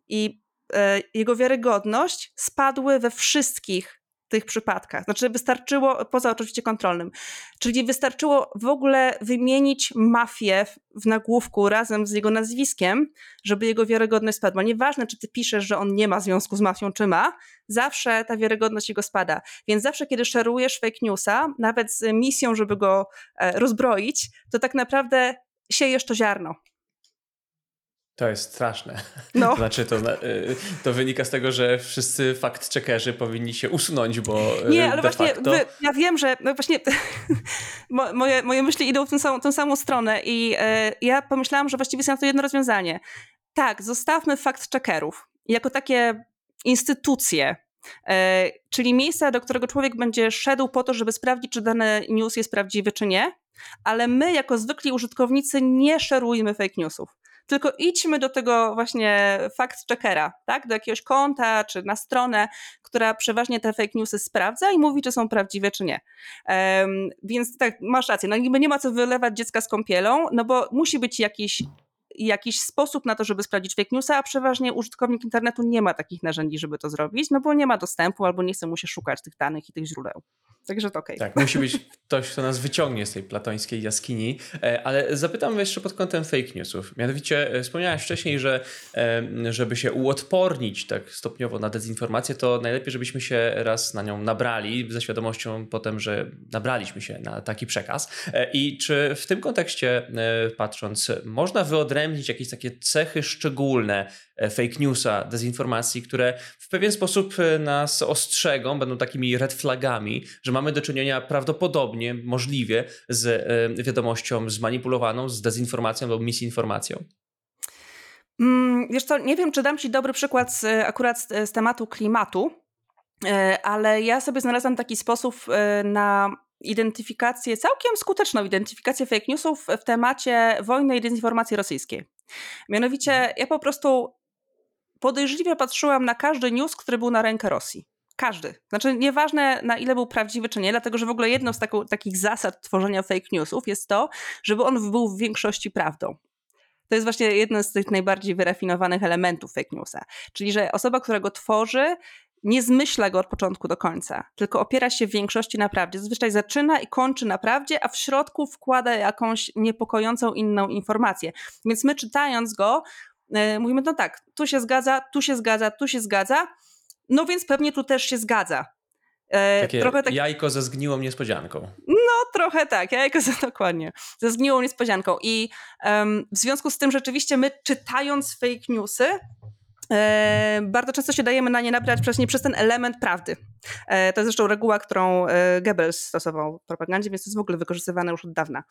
i e, jego wiarygodność spadły we wszystkich tych przypadkach. Znaczy wystarczyło, poza oczywiście kontrolnym, czyli wystarczyło w ogóle wymienić mafię w nagłówku razem z jego nazwiskiem, żeby jego wiarygodność spadła. Nieważne, czy ty piszesz, że on nie ma związku z mafią, czy ma, zawsze ta wiarygodność jego spada. Więc zawsze, kiedy szerujesz fake newsa, nawet z misją, żeby go e, rozbroić, to tak naprawdę siejesz to ziarno. To jest straszne. No. Znaczy, to, y, to wynika z tego, że wszyscy fact-checkerzy powinni się usunąć, bo. Y, Nie, ale właśnie facto... wy, ja wiem, że no właśnie moje, moje myśli idą w tę samą, tę samą stronę i e, ja pomyślałam, że właściwie jest na to jedno rozwiązanie. Tak, zostawmy fact-checkerów jako takie instytucje, e, czyli miejsca, do którego człowiek będzie szedł po to, żeby sprawdzić, czy dany news jest prawdziwy, czy nie, ale my, jako zwykli użytkownicy, nie szerujmy fake newsów tylko idźmy do tego właśnie fact-checkera, tak? do jakiegoś konta czy na stronę, która przeważnie te fake newsy sprawdza i mówi, czy są prawdziwe, czy nie. Um, więc tak, masz rację, no niby nie ma co wylewać dziecka z kąpielą, no bo musi być jakiś jakiś sposób na to, żeby sprawdzić fake newsa, a przeważnie użytkownik internetu nie ma takich narzędzi, żeby to zrobić, no bo nie ma dostępu albo nie chce mu się szukać tych danych i tych źródeł. Także to okej. Okay. Tak, musi być ktoś, kto nas wyciągnie z tej platońskiej jaskini. E, ale zapytam jeszcze pod kątem fake newsów. Mianowicie e, wspomniałeś wcześniej, że żeby się uodpornić tak stopniowo na dezinformację, to najlepiej, żebyśmy się raz na nią nabrali, ze świadomością potem, że nabraliśmy się na taki przekaz. E, I czy w tym kontekście patrząc, można wyodrębnić jakieś takie cechy szczególne fake newsa, dezinformacji, które w pewien sposób nas ostrzegą, będą takimi red flagami, że mamy do czynienia prawdopodobnie, możliwie z e, wiadomością zmanipulowaną, z dezinformacją lub misinformacją? Mm, wiesz co, nie wiem, czy dam ci dobry przykład z, akurat z, z tematu klimatu, e, ale ja sobie znalazłam taki sposób e, na identyfikację, całkiem skuteczną identyfikację fake newsów w temacie wojny i dezinformacji rosyjskiej. Mianowicie ja po prostu podejrzliwie patrzyłam na każdy news, który był na rękę Rosji. Każdy. Znaczy, nieważne na ile był prawdziwy czy nie, dlatego że w ogóle jedną z takich zasad tworzenia fake newsów jest to, żeby on był w większości prawdą. To jest właśnie jeden z tych najbardziej wyrafinowanych elementów fake newsa. Czyli, że osoba, która go tworzy, nie zmyśla go od początku do końca, tylko opiera się w większości na prawdzie. Zazwyczaj zaczyna i kończy na prawdzie, a w środku wkłada jakąś niepokojącą inną informację. Więc my czytając go, yy, mówimy, no tak, tu się zgadza, tu się zgadza, tu się zgadza, no więc pewnie tu też się zgadza. E, Takie trochę tak... jajko ze zgniłą niespodzianką. No, trochę tak, jajko ze, dokładnie, ze zgniłą niespodzianką. I um, w związku z tym rzeczywiście my czytając fake newsy, E, bardzo często się dajemy na nie nabrać właśnie przez ten element prawdy. E, to jest zresztą reguła, którą e, Goebbels stosował w propagandzie, więc to jest w ogóle wykorzystywane już od dawna.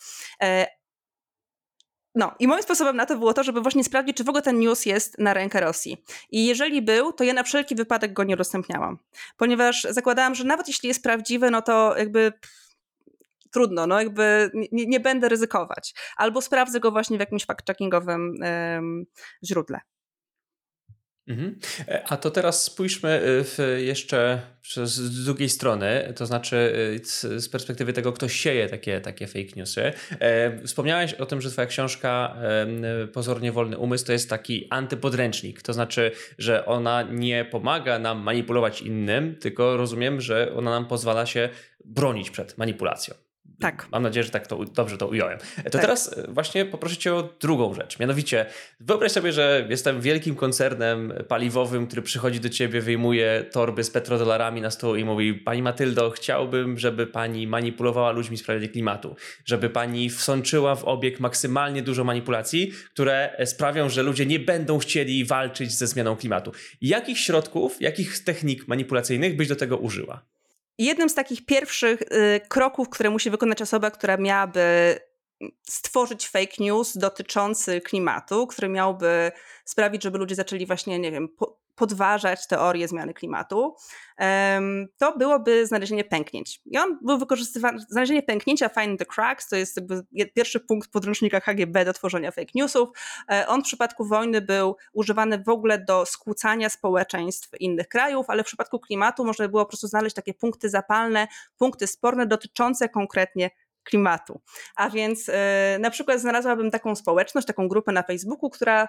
No i moim sposobem na to było to, żeby właśnie sprawdzić, czy w ogóle ten news jest na rękę Rosji. I jeżeli był, to ja na wszelki wypadek go nie udostępniałam. Ponieważ zakładałam, że nawet jeśli jest prawdziwy, no to jakby trudno, no jakby nie, nie, będę ryzykować. Albo sprawdzę go właśnie w jakimś fact-checkingowym źródle. Mhm. E, a to teraz spójrzmy y, jeszcze z drugiej strony, to znaczy y, z perspektywy tego, kto sieje takie, takie fake newsy. E, wspomniałeś o tym, że twoja książka Pozornie Wolny Umysł to jest taki antypodręcznik, to znaczy, że ona nie pomaga nam manipulować innym, tylko rozumiem, że ona nam pozwala się bronić przed manipulacją. Tak. Mam nadzieję, że tak to, dobrze to ująłem. To tak. teraz e, właśnie poproszę Cię o drugą rzecz. Mianowicie, wyobraź sobie, że jestem wielkim koncernem paliwowym, który przychodzi do Ciebie, wyjmuje torby z petrodolarami na stół i mówi: Pani Matyldo, chciałbym, żeby Pani manipulowała ludźmi w sprawie klimatu, żeby Pani wsączyła w obieg maksymalnie dużo manipulacji, które sprawią, że ludzie nie będą chcieli walczyć ze zmianą klimatu. Jakich środków, jakich technik manipulacyjnych byś do tego użyła? Jednym z takich pierwszych y, kroków, które musi wykonać osoba, która miałaby stworzyć fake news dotyczący klimatu, który miałby sprawić, żeby ludzie zaczęli właśnie, nie wiem, podważać teorię zmiany klimatu, to byłoby znalezienie pęknięć. I on był wykorzystywany, znalezienie pęknięcia, find the cracks, to jest pierwszy punkt podręcznika HGB do tworzenia fake newsów. E, on w przypadku wojny był używany w ogóle do skłócania społeczeństw innych krajów, ale w przypadku klimatu można było po prostu znaleźć takie punkty zapalne, punkty sporne dotyczące konkretnie klimatu. A więc e, na przykład znalazłabym taką społeczność, taką grupę na Facebooku, która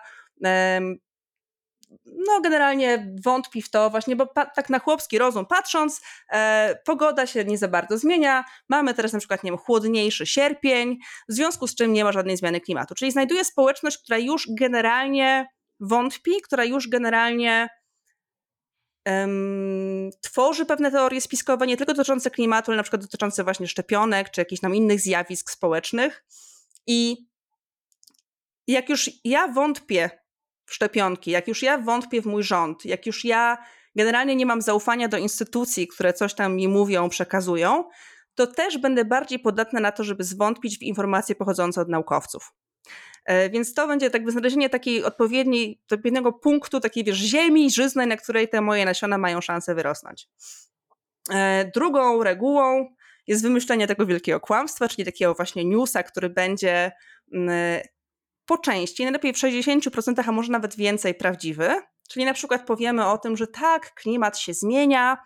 no generalnie wątpi w to właśnie, bo tak na chłopski rozum patrząc, e, pogoda się nie za bardzo zmienia, mamy teraz na przykład, nie wiem, chłodniejszy sierpień, w związku z czym nie ma żadnej zmiany klimatu. Czyli znajduje społeczność, która już generalnie wątpi, która już generalnie tworzy pewne teorie spiskowe, nie tylko dotyczące klimatu, ale na przykład dotyczące właśnie szczepionek, czy jakichś tam innych zjawisk społecznych i jak już ja wątpię w szczepionki, jak już ja wątpię w mój rząd, jak już ja generalnie nie mam zaufania do instytucji, które coś tam mi mówią, przekazują, to też będę bardziej podatna na to, żeby zwątpić w informacje pochodzące od naukowców. E, więc to będzie tak znalezienie takiej odpowiedniej, odpowiedniego punktu, takiej wiesz, ziemi żyznej, na której te moje nasiona mają szansę wyrosnąć. E, drugą regułą jest wymyślenie tego wielkiego kłamstwa, czyli takiego właśnie newsa, który będzie mm, po części, najlepiej w 60%, a może nawet więcej prawdziwy. Czyli na przykład powiemy o tym, że tak, klimat się zmienia,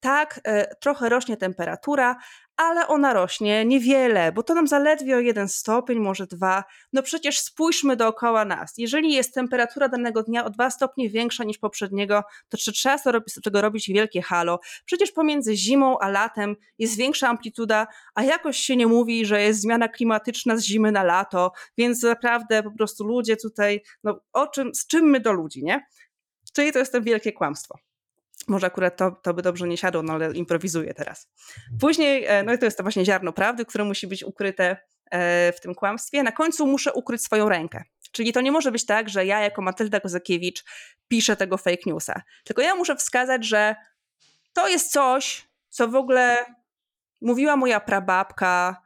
tak, y, trochę rośnie temperatura, ale ona rośnie niewiele, bo to nam zaledwie o jeden stopień, może dwa. No przecież spójrzmy dookoła nas. Jeżeli jest temperatura danego dnia o dwa stopnie większa niż poprzedniego, to czy trzeba z tego robić wielkie halo? Przecież pomiędzy zimą a latem jest większa amplituda, a jakoś się nie mówi, że jest zmiana klimatyczna z zimy na lato, więc naprawdę po prostu ludzie tutaj, no o czym, z czym my do ludzi, nie? Czyli to jest to wielkie kłamstwo. Może akurat to, to by dobrze nie siadło, no ale improwizuję teraz. Później, e, no i to jest to właśnie ziarno prawdy, które musi być ukryte e, w tym kłamstwie. Na końcu muszę ukryć swoją rękę. Czyli to nie może być tak, że ja jako Matylda Kozakiewicz piszę tego fake newsa. Tylko ja muszę wskazać, że to jest coś, co w ogóle mówiła moja prababka,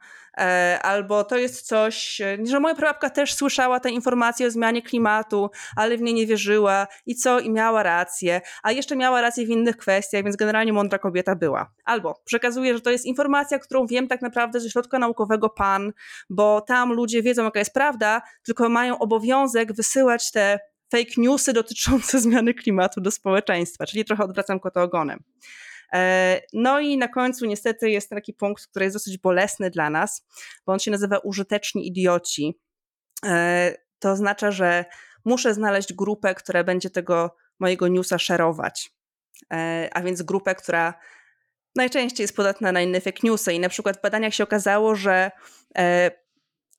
albo to jest coś, e, że moja prababka też słyszała te informacje o zmianie klimatu, ale w nie nie wierzyła i co, i miała rację, a jeszcze miała rację w innych kwestiach, więc generalnie mądra kobieta była. Albo przekazuje, że to jest informacja, którą wiem tak naprawdę ze środka naukowego PAN, bo tam ludzie wiedzą, jaka jest prawda, tylko mają obowiązek wysyłać te fake newsy dotyczące zmiany klimatu do społeczeństwa, czyli trochę odwracam kota ogonem. E, no i na końcu niestety jest taki punkt, który jest dosyć bolesny dla nas, bo on się nazywa użyteczni idioci. E, to oznacza, że muszę znaleźć grupę, która będzie tego mojego newsa szerować. E, a więc grupę, która najczęściej jest podatna na inne fake newsy. I na przykład w badaniach się okazało, że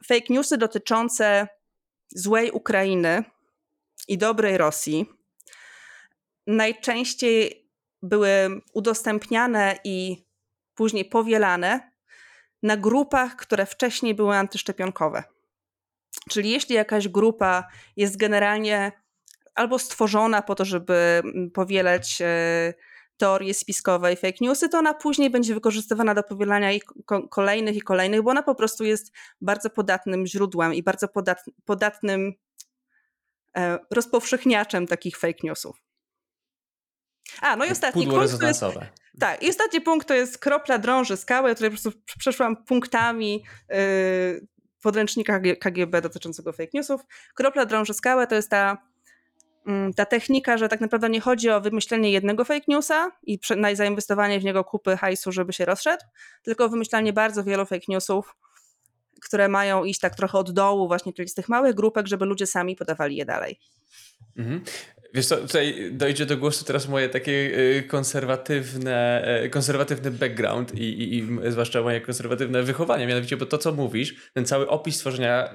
fake newsy dotyczące złej Ukrainy i dobrej Rosji najczęściej były udostępniane i później powielane na grupach, które wcześniej były antyszczepionkowe. Czyli jeśli jakaś grupa jest generalnie albo stworzona po to, żeby mm, powielać e, teorie spiskowe i fake newsy, to ona później będzie wykorzystywana do powielania ich kolejnych i kolejnych, bo ona po prostu jest bardzo podatnym źródłem i bardzo podatnym e, rozpowszechniaczem takich fake newsów. A, no i ostatni Pudło punkt. Jest, tak, i ostatni punkt to jest kropla drąży skały. Ja tutaj po prostu przeszłam punktami yy, podręcznika KGB dotyczącego fake newsów. Kropla drąży skałę to jest ta mm, ta technika, że tak naprawdę nie chodzi o wymyślenie jednego fake newsa i zainwestowanie w niego kupy hajsu, żeby się rozszedł, tylko wymyślanie bardzo wielu fake newsów, które mają iść tak trochę od dołu, właśnie czyli z tych małych grupek, żeby ludzie sami podawali je dalej. Mhm. Wiesz co, tutaj dojdzie do głosu teraz moje takie y, konserwatywne, y, konserwatywny background i, i, i zwłaszcza moje konserwatywne wychowanie, mianowicie, bo to co mówisz, ten cały opis tworzenia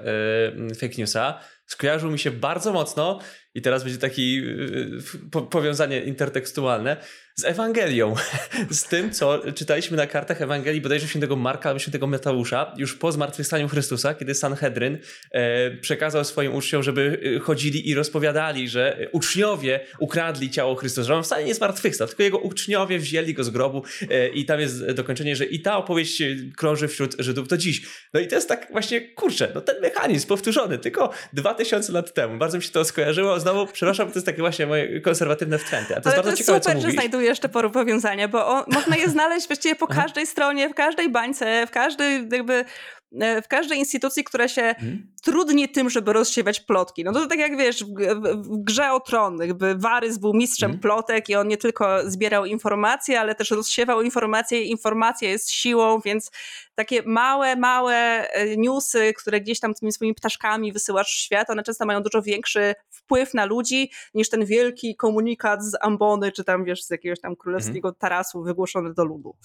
y, fake newsa skojarzył mi się bardzo mocno i teraz będzie taki po, powiązanie intertekstualne z Ewangelią, z tym, co czytaliśmy na kartach Ewangelii bodajże świętego Marka albo świętego Mateusza, już po zmartwychwstaniu Chrystusa, kiedy Sanhedryn e, przekazał swoim uczniom, żeby chodzili i rozpowiadali, że uczniowie ukradli ciało Chrystusa, że on wcale nie zmartwychwstał, tylko jego uczniowie wzięli go z grobu e, i tam jest dokończenie, że i ta opowieść krąży wśród Żydów do dziś. No i to jest tak właśnie, kurczę, no ten mechanizm powtórzony, tylko dwa tysiące lat temu. Bardzo mi się to skojarzyło. Znowu, przepraszam, to jest takie właśnie moje konserwatywne wtręty. A to Ale jest bardzo to jest ciekawe, super, co że te powiązania, bo on, można je znaleźć właściwie po każdej stronie, w każdej bańce, w każdej jakby E, w każdej instytucji, która się hmm. trudni tym, żeby rozsiewać plotki. No to tak jak wiesz, w, w grze o tron, jakby Warys był mistrzem hmm. plotek i on nie tylko zbierał informacje, ale też rozsiewał informacje i informacja jest siłą, więc takie małe, małe e, newsy, które gdzieś tam tymi swoimi ptaszkami wysyłasz w świat, one często mają dużo większy wpływ na ludzi niż ten wielki komunikat z Ambony, czy tam wiesz, z jakiegoś tam królewskiego hmm. tarasu wygłoszony do ludu.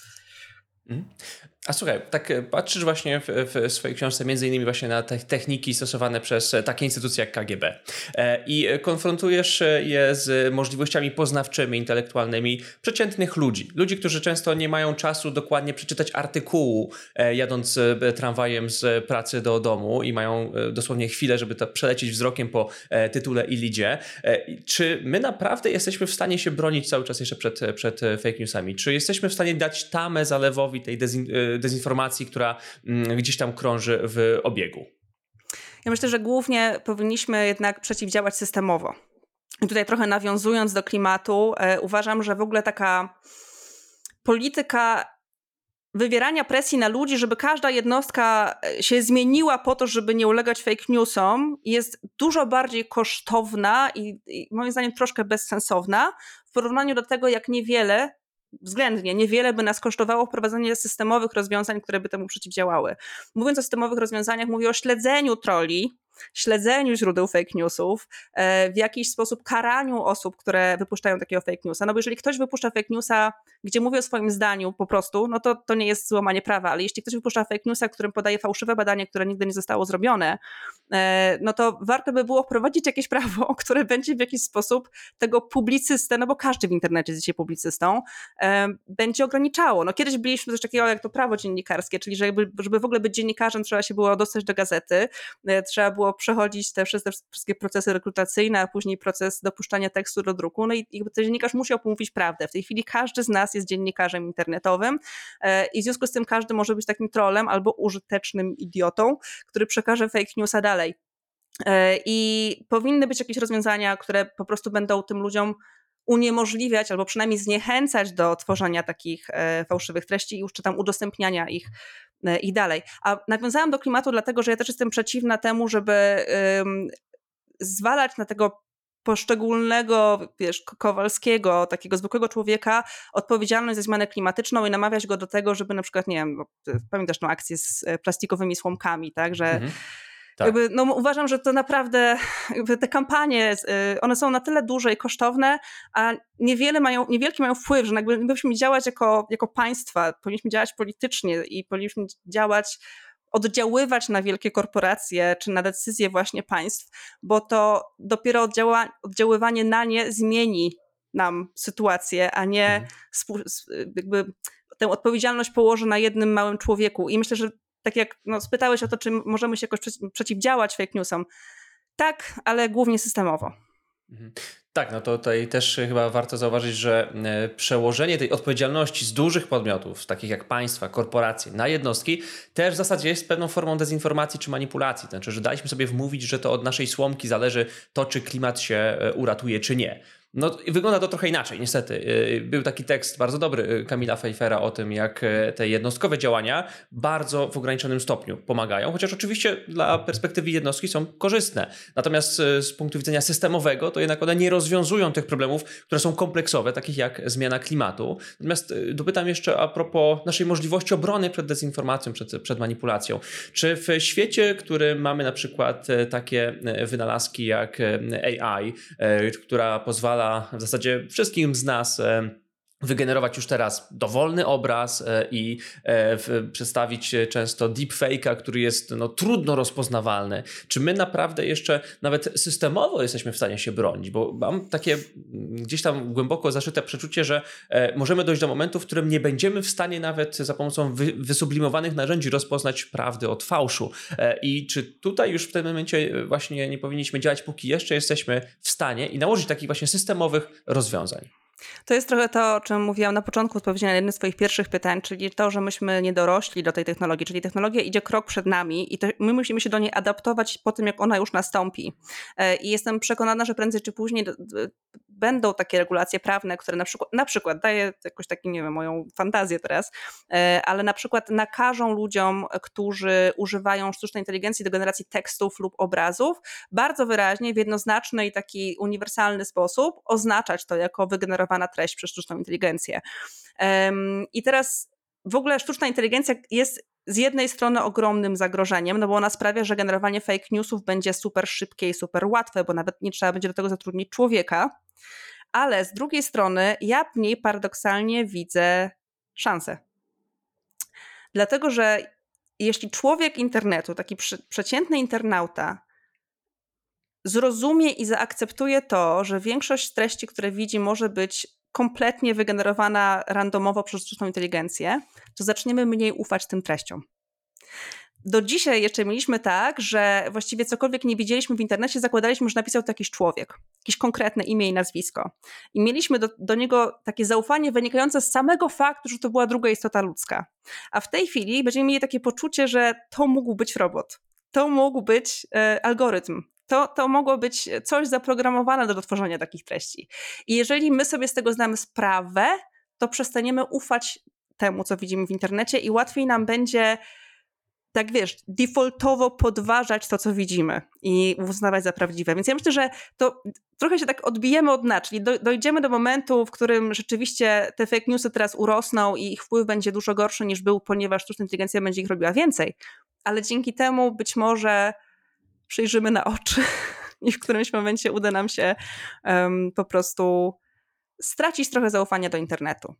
A słuchaj, tak e, patrzysz właśnie w, w, swojej książce między innymi właśnie na te techniki stosowane przez e, takie instytucje jak KGB e, i konfrontujesz je z możliwościami poznawczymi, intelektualnymi przeciętnych ludzi. Ludzi, którzy często nie mają czasu dokładnie przeczytać artykułu jadąc tramwajem z pracy do domu i mają dosłownie chwilę, żeby to przelecieć wzrokiem po tytule i lidzie. Czy my naprawdę jesteśmy w stanie się bronić cały czas jeszcze przed, przed fake newsami? Czy jesteśmy w stanie dać tamę zalewowi tej dezin dezinformacji, która mm, gdzieś tam krąży w obiegu? Ja myślę, że głównie powinniśmy jednak przeciwdziałać systemowo. I tutaj trochę nawiązując do klimatu, e, uważam, że w ogóle taka polityka wywierania presji na ludzi, żeby każda jednostka e, się zmieniła po to, żeby nie ulegać fake newsom, jest dużo bardziej kosztowna i, i moim zdaniem troszkę bezsensowna w porównaniu do tego, jak niewiele względnie niewiele by nas kosztowało wprowadzenie systemowych rozwiązań, które by temu przeciwdziałały. Mówiąc o systemowych rozwiązaniach, mówię o śledzeniu troli, śledzeniu źródeł fake newsów, e, w jakiś sposób karaniu osób, które wypuszczają takiego fake newsa. No bo jeżeli ktoś wypuszcza fake newsa, gdzie mówi o swoim zdaniu po prostu, no to to nie jest złamanie prawa, ale jeśli ktoś wypuszcza fake newsa, którym podaje fałszywe badanie, które nigdy nie zostało zrobione, e, no to warto by było wprowadzić jakieś prawo, które będzie w jakiś sposób tego publicystę, no bo każdy w internecie jest dzisiaj publicystą, e, będzie ograniczało. No kiedyś byliśmy coś takiego jak to prawo dziennikarskie, czyli żeby, żeby w ogóle być dziennikarzem trzeba się było dostać do gazety, trzeba było było przechodzić te, wszystkie procesy rekrutacyjne, a później proces dopuszczania tekstu do druku. No i ten dziennikarz musiał mówić prawdę. W tej chwili każdy z nas jest dziennikarzem internetowym e, i w związku z tym każdy może być takim trolem albo użytecznym idiotą, który przekaże fake newsa dalej. E, I powinny być jakieś rozwiązania, które po prostu będą tym ludziom uniemożliwiać albo przynajmniej zniechęcać do tworzenia takich e, fałszywych treści i już czy tam udostępniania ich i dalej. A nawiązałam do klimatu dlatego, że ja też jestem przeciwna temu, żeby zwalać na tego poszczególnego, wiesz, Kowalskiego, takiego zwykłego człowieka odpowiedzialność za zmianę klimatyczną i namawiać go do tego, żeby na przykład, nie wiem, pamiętasz tą akcję z e, plastikowymi słomkami, tak, że mhm. Tak. Jakby, no, uważam, że to naprawdę te kampanie, y, one są na tyle duże i kosztowne, a niewiele mają, niewielki mają wpływ, że jakby powinniśmy działać jako, jako państwa, powinniśmy działać politycznie i powinniśmy działać oddziaływać na wielkie korporacje czy na decyzje właśnie państw, bo to dopiero oddziała, oddziaływanie na nie zmieni nam sytuację, a nie mhm. jakby tę odpowiedzialność położy na jednym małym człowieku. I myślę, że tak jak no, spytałeś o to, czy możemy się jakoś przeciwdziałać fake newsom. Tak, ale głównie systemowo. Mhm. Tak, no to tutaj też chyba warto zauważyć, że e, przełożenie tej odpowiedzialności z dużych podmiotów, takich jak państwa, korporacje, na jednostki, też w zasadzie jest pewną formą dezinformacji czy manipulacji. Znaczy, że daliśmy sobie wmówić, że to od naszej słomki zależy to, czy klimat się e, uratuje, czy nie. No wygląda to trochę inaczej, niestety. Był taki tekst bardzo dobry Kamila Pfeiffera o tym, jak te jednostkowe działania bardzo w ograniczonym stopniu pomagają, chociaż oczywiście dla perspektywy jednostki są korzystne. Natomiast z punktu widzenia systemowego, to jednak one nie rozwiązują tych problemów, które są kompleksowe, takich jak zmiana klimatu. Natomiast dopytam jeszcze a propos naszej możliwości obrony przed dezinformacją, przed, przed manipulacją. Czy w świecie, który mamy na przykład takie wynalazki jak AI, która pozwala w zasadzie wszystkim z nas wygenerować już teraz dowolny obraz e, i e, przedstawić często deepfake'a, który jest no, trudno rozpoznawalny. Czy my naprawdę jeszcze nawet systemowo jesteśmy w stanie się bronić? Bo mam takie gdzieś tam głęboko zaszyte przeczucie, że e, możemy dojść do momentu, w którym nie będziemy w stanie nawet za pomocą wysublimowanych narzędzi rozpoznać prawdy od fałszu. I czy tutaj już w tym momencie właśnie nie powinniśmy działać, póki jeszcze jesteśmy w stanie i nałożyć takich właśnie systemowych rozwiązań? To jest trochę to, o czym mówiłam na początku odpowiedzi na jedno z Twoich pierwszych pytań, czyli to, że myśmy nie dorośli do tej technologii, czyli technologia idzie krok przed nami i my musimy się do niej adaptować po tym, jak ona już nastąpi. E, I jestem przekonana, że prędzej czy później będą takie regulacje prawne, które na przykład, na przykład daję jakoś taką, nie wiem, moją fantazję teraz, e, ale na przykład nakażą ludziom, którzy używają sztucznej inteligencji do generacji tekstów lub obrazów, bardzo wyraźnie, w jednoznaczny i taki uniwersalny sposób oznaczać to jako wygenerowana treść przez sztuczną inteligencję. I teraz w ogóle sztuczna inteligencja jest z jednej strony ogromnym zagrożeniem, no bo ona sprawia, że generowanie fake newsów będzie super szybkie i super łatwe, bo nawet nie trzeba będzie do tego zatrudnić człowieka. Ale z drugiej strony ja w niej paradoksalnie widzę szansę. Dlatego, że jeśli człowiek internetu, taki przeciętny internauta, zrozumie i zaakceptuje to, że większość treści, które widzi, może być kompletnie wygenerowana randomowo przez sztuczną inteligencję, to zaczniemy mniej ufać tym treściom. Do dzisiaj jeszcze mieliśmy tak, że właściwie cokolwiek nie widzieliśmy w internecie, zakładaliśmy, że napisał to jakiś człowiek, jakieś konkretne imię i nazwisko. I mieliśmy do, do niego takie zaufanie wynikające z samego faktu, że to była druga istota ludzka. A w tej chwili będziemy mieli takie poczucie, że to mógł być robot. To mógł być e, algorytm, to, to mogło być coś zaprogramowane do tworzenia takich treści. I jeżeli my sobie z tego znamy sprawę, to przestaniemy ufać temu, co widzimy w internecie i łatwiej nam będzie tak wiesz, defaultowo podważać to, co widzimy i uznawać za prawdziwe. Więc ja myślę, że to trochę się tak odbijemy od dna, czyli dojdziemy do momentu, w którym rzeczywiście te fake newsy teraz urosną i ich wpływ będzie dużo gorszy niż był, ponieważ sztuczna inteligencja będzie ich robiła więcej. Ale dzięki temu być może przyjrzymy na oczy i w którymś momencie uda nam się um, po prostu stracić trochę zaufania do internetu.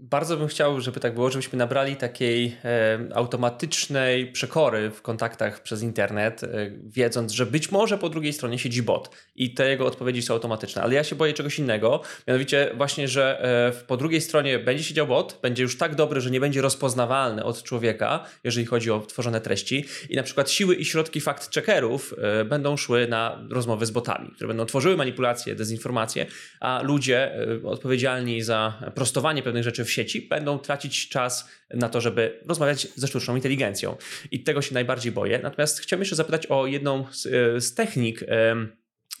Bardzo bym chciał, żeby tak było, żebyśmy nabrali takiej e, automatycznej przekory w kontaktach przez internet, e, wiedząc, że być może po drugiej stronie siedzi bot i te jego odpowiedzi są automatyczne. Ale ja się boję czegoś innego, mianowicie właśnie, że e, po drugiej stronie będzie siedział bot, będzie już tak dobry, że nie będzie rozpoznawalny od człowieka, jeżeli chodzi o tworzone treści i na przykład siły i środki fact-checkerów będą szły na rozmowy z botami, które będą tworzyły manipulacje, dezinformacje, a ludzie odpowiedzialni za prostowanie pewnych rzeczy w sieci będą tracić czas na to, żeby rozmawiać ze sztuczną inteligencją. I tego się najbardziej boję. Natomiast chciałbym jeszcze zapytać o jedną z, e, z technik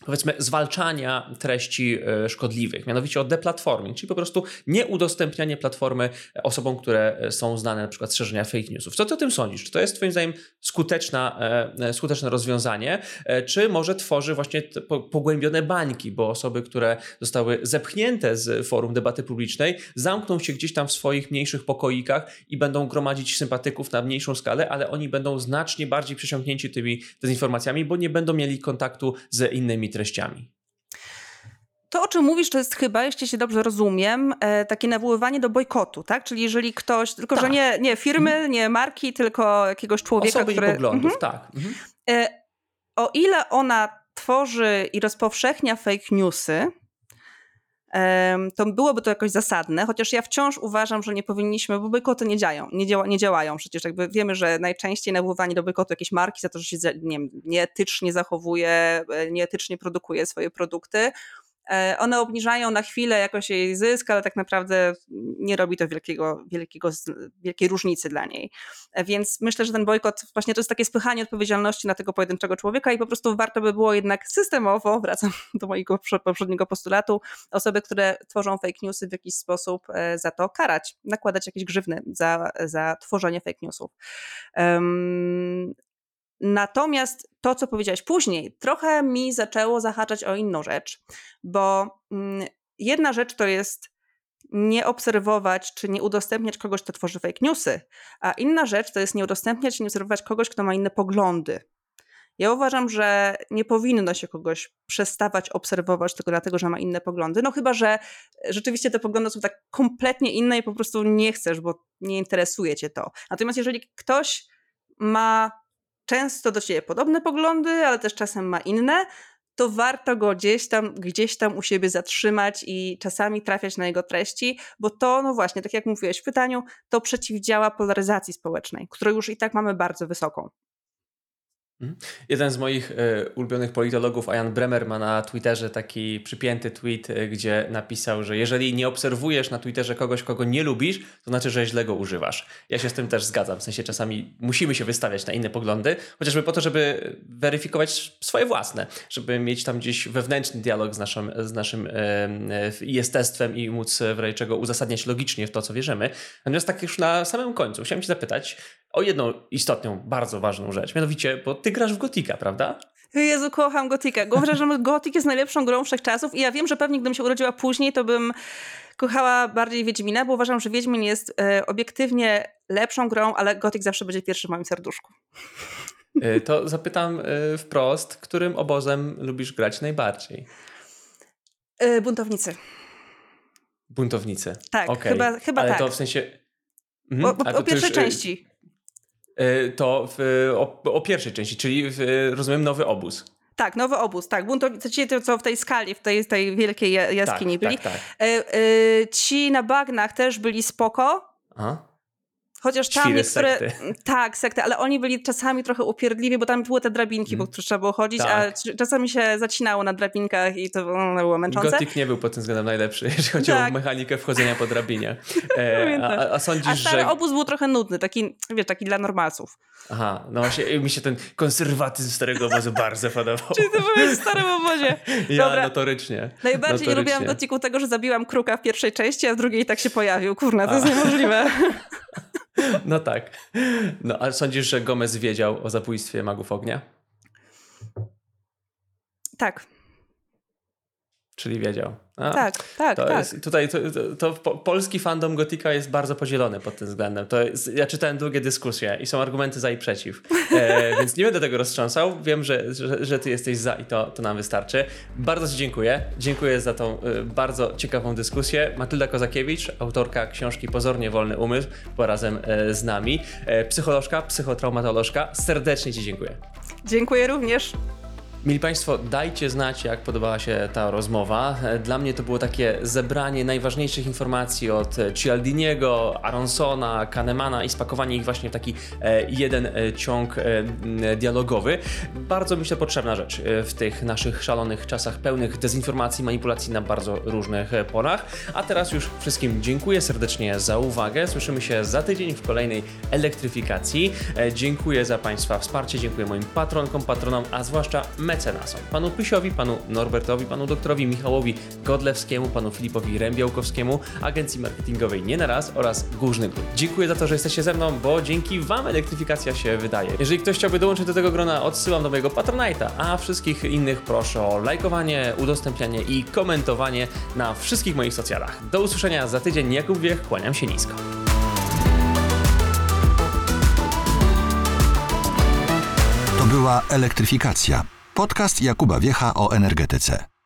powiedzmy, zwalczania treści e, szkodliwych, mianowicie o deplatforming, czyli po prostu nieudostępnianie platformy osobom, które są znane na przykład szerzenia fake newsów. Co ty o tym sądzisz? Czy to jest twoim zdaniem skuteczna, e, e, skuteczne rozwiązanie, czy może tworzy właśnie pogłębione bańki, bo osoby, które zostały zepchnięte z forum debaty publicznej, zamkną się gdzieś tam w swoich mniejszych pokoikach i będą gromadzić sympatyków na mniejszą skalę, ale oni będą znacznie bardziej przesiąknięci tymi dezinformacjami, bo nie będą mieli kontaktu z innymi treściami. To, o czym mówisz, to jest chyba, jeśli się dobrze rozumiem, e, takie nawoływanie do bojkotu, tak? Czyli jeżeli ktoś, tylko tak. że nie, nie firmy, mhm. nie marki, tylko jakiegoś człowieka, Osoby który... i poglądów, mhm. tak. Mhm. E, o ile ona tworzy i rozpowszechnia fake newsy, to byłoby to jakoś zasadne, chociaż ja wciąż uważam, że nie powinniśmy, bo bojkoty nie działają, nie, nie działają. Przecież jakby wiemy, że najczęściej nawoływanie do bojkotu jakieś marki za to, że się nie wiem, nieetycznie zachowuje, e, nieetycznie produkuje swoje produkty, one obniżają na chwilę jakoś jej zysk, ale tak naprawdę nie robi to wielkiego, wielkiego, wielkiej różnicy dla niej. E, więc myślę, że ten bojkot właśnie to jest takie spychanie odpowiedzialności na tego pojedynczego człowieka i po prostu warto by było jednak systemowo, wracam do mojego poprzedniego postulatu, osoby, które tworzą fake newsy w jakiś sposób e, za to karać, nakładać jakieś grzywny za, za tworzenie fake newsów. Natomiast to, co powiedziałeś później, trochę mi zaczęło zahaczać o inną rzecz, bo mm, jedna rzecz to jest nie obserwować czy nie udostępniać kogoś, kto tworzy fake newsy, a inna rzecz to jest nie udostępniać i nie obserwować kogoś, kto ma inne poglądy. Ja uważam, że nie powinno się kogoś przestawać obserwować tylko dlatego, że ma inne poglądy. No chyba, że rzeczywiście te poglądy są tak kompletnie inne i po prostu nie chcesz, bo nie interesuje cię to. Natomiast jeżeli ktoś ma często do ciebie podobne poglądy, ale też czasem ma inne, to warto go gdzieś tam, gdzieś tam u siebie zatrzymać i czasami trafiać na jego treści, bo to, no właśnie, tak jak mówiłeś w pytaniu, to przeciwdziała polaryzacji społecznej, którą już i tak mamy bardzo wysoką. Mhm. Jeden z moich y, ulubionych politologów, Ian Bremer, ma na Twitterze taki przypięty tweet, y, gdzie napisał, że jeżeli nie obserwujesz na Twitterze kogoś, kogo nie lubisz, to znaczy, że źle go używasz. Ja się z tym też zgadzam. W sensie czasami musimy się wystawiać na inne poglądy, chociażby po to, żeby weryfikować swoje własne, żeby mieć tam gdzieś wewnętrzny dialog z naszym, z naszym y, jestestwem i móc w razie czego uzasadniać logicznie w to, co wierzymy. Natomiast tak już na samym końcu chciałem Cię zapytać, o jedną istotną, bardzo ważną rzecz. Mianowicie, bo ty grasz w Gotika, prawda? Jezu, kocham Gotika. Uważam, że Gotik jest najlepszą grą wszechczasów i ja wiem, że pewnie gdybym się urodziła później, to bym kochała bardziej Wiedźmina, bo uważam, że Wiedźmin jest e, obiektywnie lepszą grą, ale Gotik zawsze będzie pierwszy w moim serduszku. E, to zapytam e, wprost, którym obozem lubisz grać najbardziej? E, buntownicy. Buntownicy. Tak, okay. chyba, chyba ale tak. to w sensie... Mhm. O, o, o pierwszej już, części. E, to w, o, o, pierwszej części, czyli w, rozumiem nowy obóz. Tak, nowy obóz, tak. Buntownicy, to co w tej skali, w tej, tej wielkiej jaskini tak, byli. Tak, tak. E, e, ci na bagnach też byli spoko. Aha. Chociaż tam niektóre. Sekty. Tak, sekty, ale oni byli czasami trochę upierdliwi, bo tam były te drabinki, mm. po których trzeba było chodzić, tak. a czasami się zacinało na drabinkach i to no, było męczące. Gothic nie był pod tym względem najlepszy, jeżeli chodzi tak. o mechanikę wchodzenia po drabinie. E, a, a, sądzisz, a stary że... obóz był trochę nudny, taki, wiesz, taki dla normalców. Aha, no właśnie mi się ten konserwatyzm starego obozu bardzo podobał. Czyli to byłeś w starym obozie. Ja Dobra. notorycznie. Najbardziej notorycznie. nie lubiłam Gothicu tego, że zabiłam kruka w pierwszej części, a w drugiej tak się pojawił. Kurna, to a. jest niemożliwe. No tak. No, ale sądzisz, że Gomez wiedział o zabójstwie magów ognia? Tak. Czyli wiedział. A, tak, tak, to tak. Jest, tutaj to, to, to, polski fandom Gotika jest bardzo podzielony pod tym względem. To jest, ja czytałem długie dyskusje i są argumenty za i przeciw. E, więc nie będę tego roztrząsał. Wiem, że, że, że, ty jesteś za i to, to nam wystarczy. Bardzo ci dziękuję. Dziękuję za tą y, bardzo ciekawą dyskusję. Matylda Kozakiewicz, autorka książki Pozornie Wolny Umysł, była razem y, z nami. E, psycholożka, psychotraumatolożka. Serdecznie ci dziękuję. Dziękuję również. Mili Państwo, dajcie znać, jak podobała się ta rozmowa. Dla mnie to było takie zebranie najważniejszych informacji od Cialdiniego, Aronsona, Kahnemana i spakowanie ich właśnie w taki e, jeden e, ciąg e, dialogowy. Bardzo myślę potrzebna rzecz w tych naszych szalonych czasach pełnych dezinformacji, manipulacji na bardzo różnych polach. A teraz już wszystkim dziękuję serdecznie za uwagę. Słyszymy się za tydzień w kolejnej elektryfikacji. Dziękuję za Państwa wsparcie, dziękuję moim patronkom, patronom, a zwłaszcza mecenasom. Panu Pysiowi, panu Norbertowi, panu doktorowi Michałowi Godlewskiemu, panu Filipowi Rębiałkowskiemu, agencji marketingowej Nie na raz oraz Górzny Gród. Dziękuję za to, że jesteście ze mną, bo dzięki wam elektryfikacja się wydaje. Jeżeli ktoś chciałby dołączyć do tego grona, odsyłam do mojego Patronite'a, a wszystkich innych proszę o lajkowanie, udostępnianie i komentowanie na wszystkich moich socjalach. Do usłyszenia za tydzień. Jakub Wiech, kłaniam się nisko. Była elektryfikacja. Podcast Jakuba Wiecha o energetyce.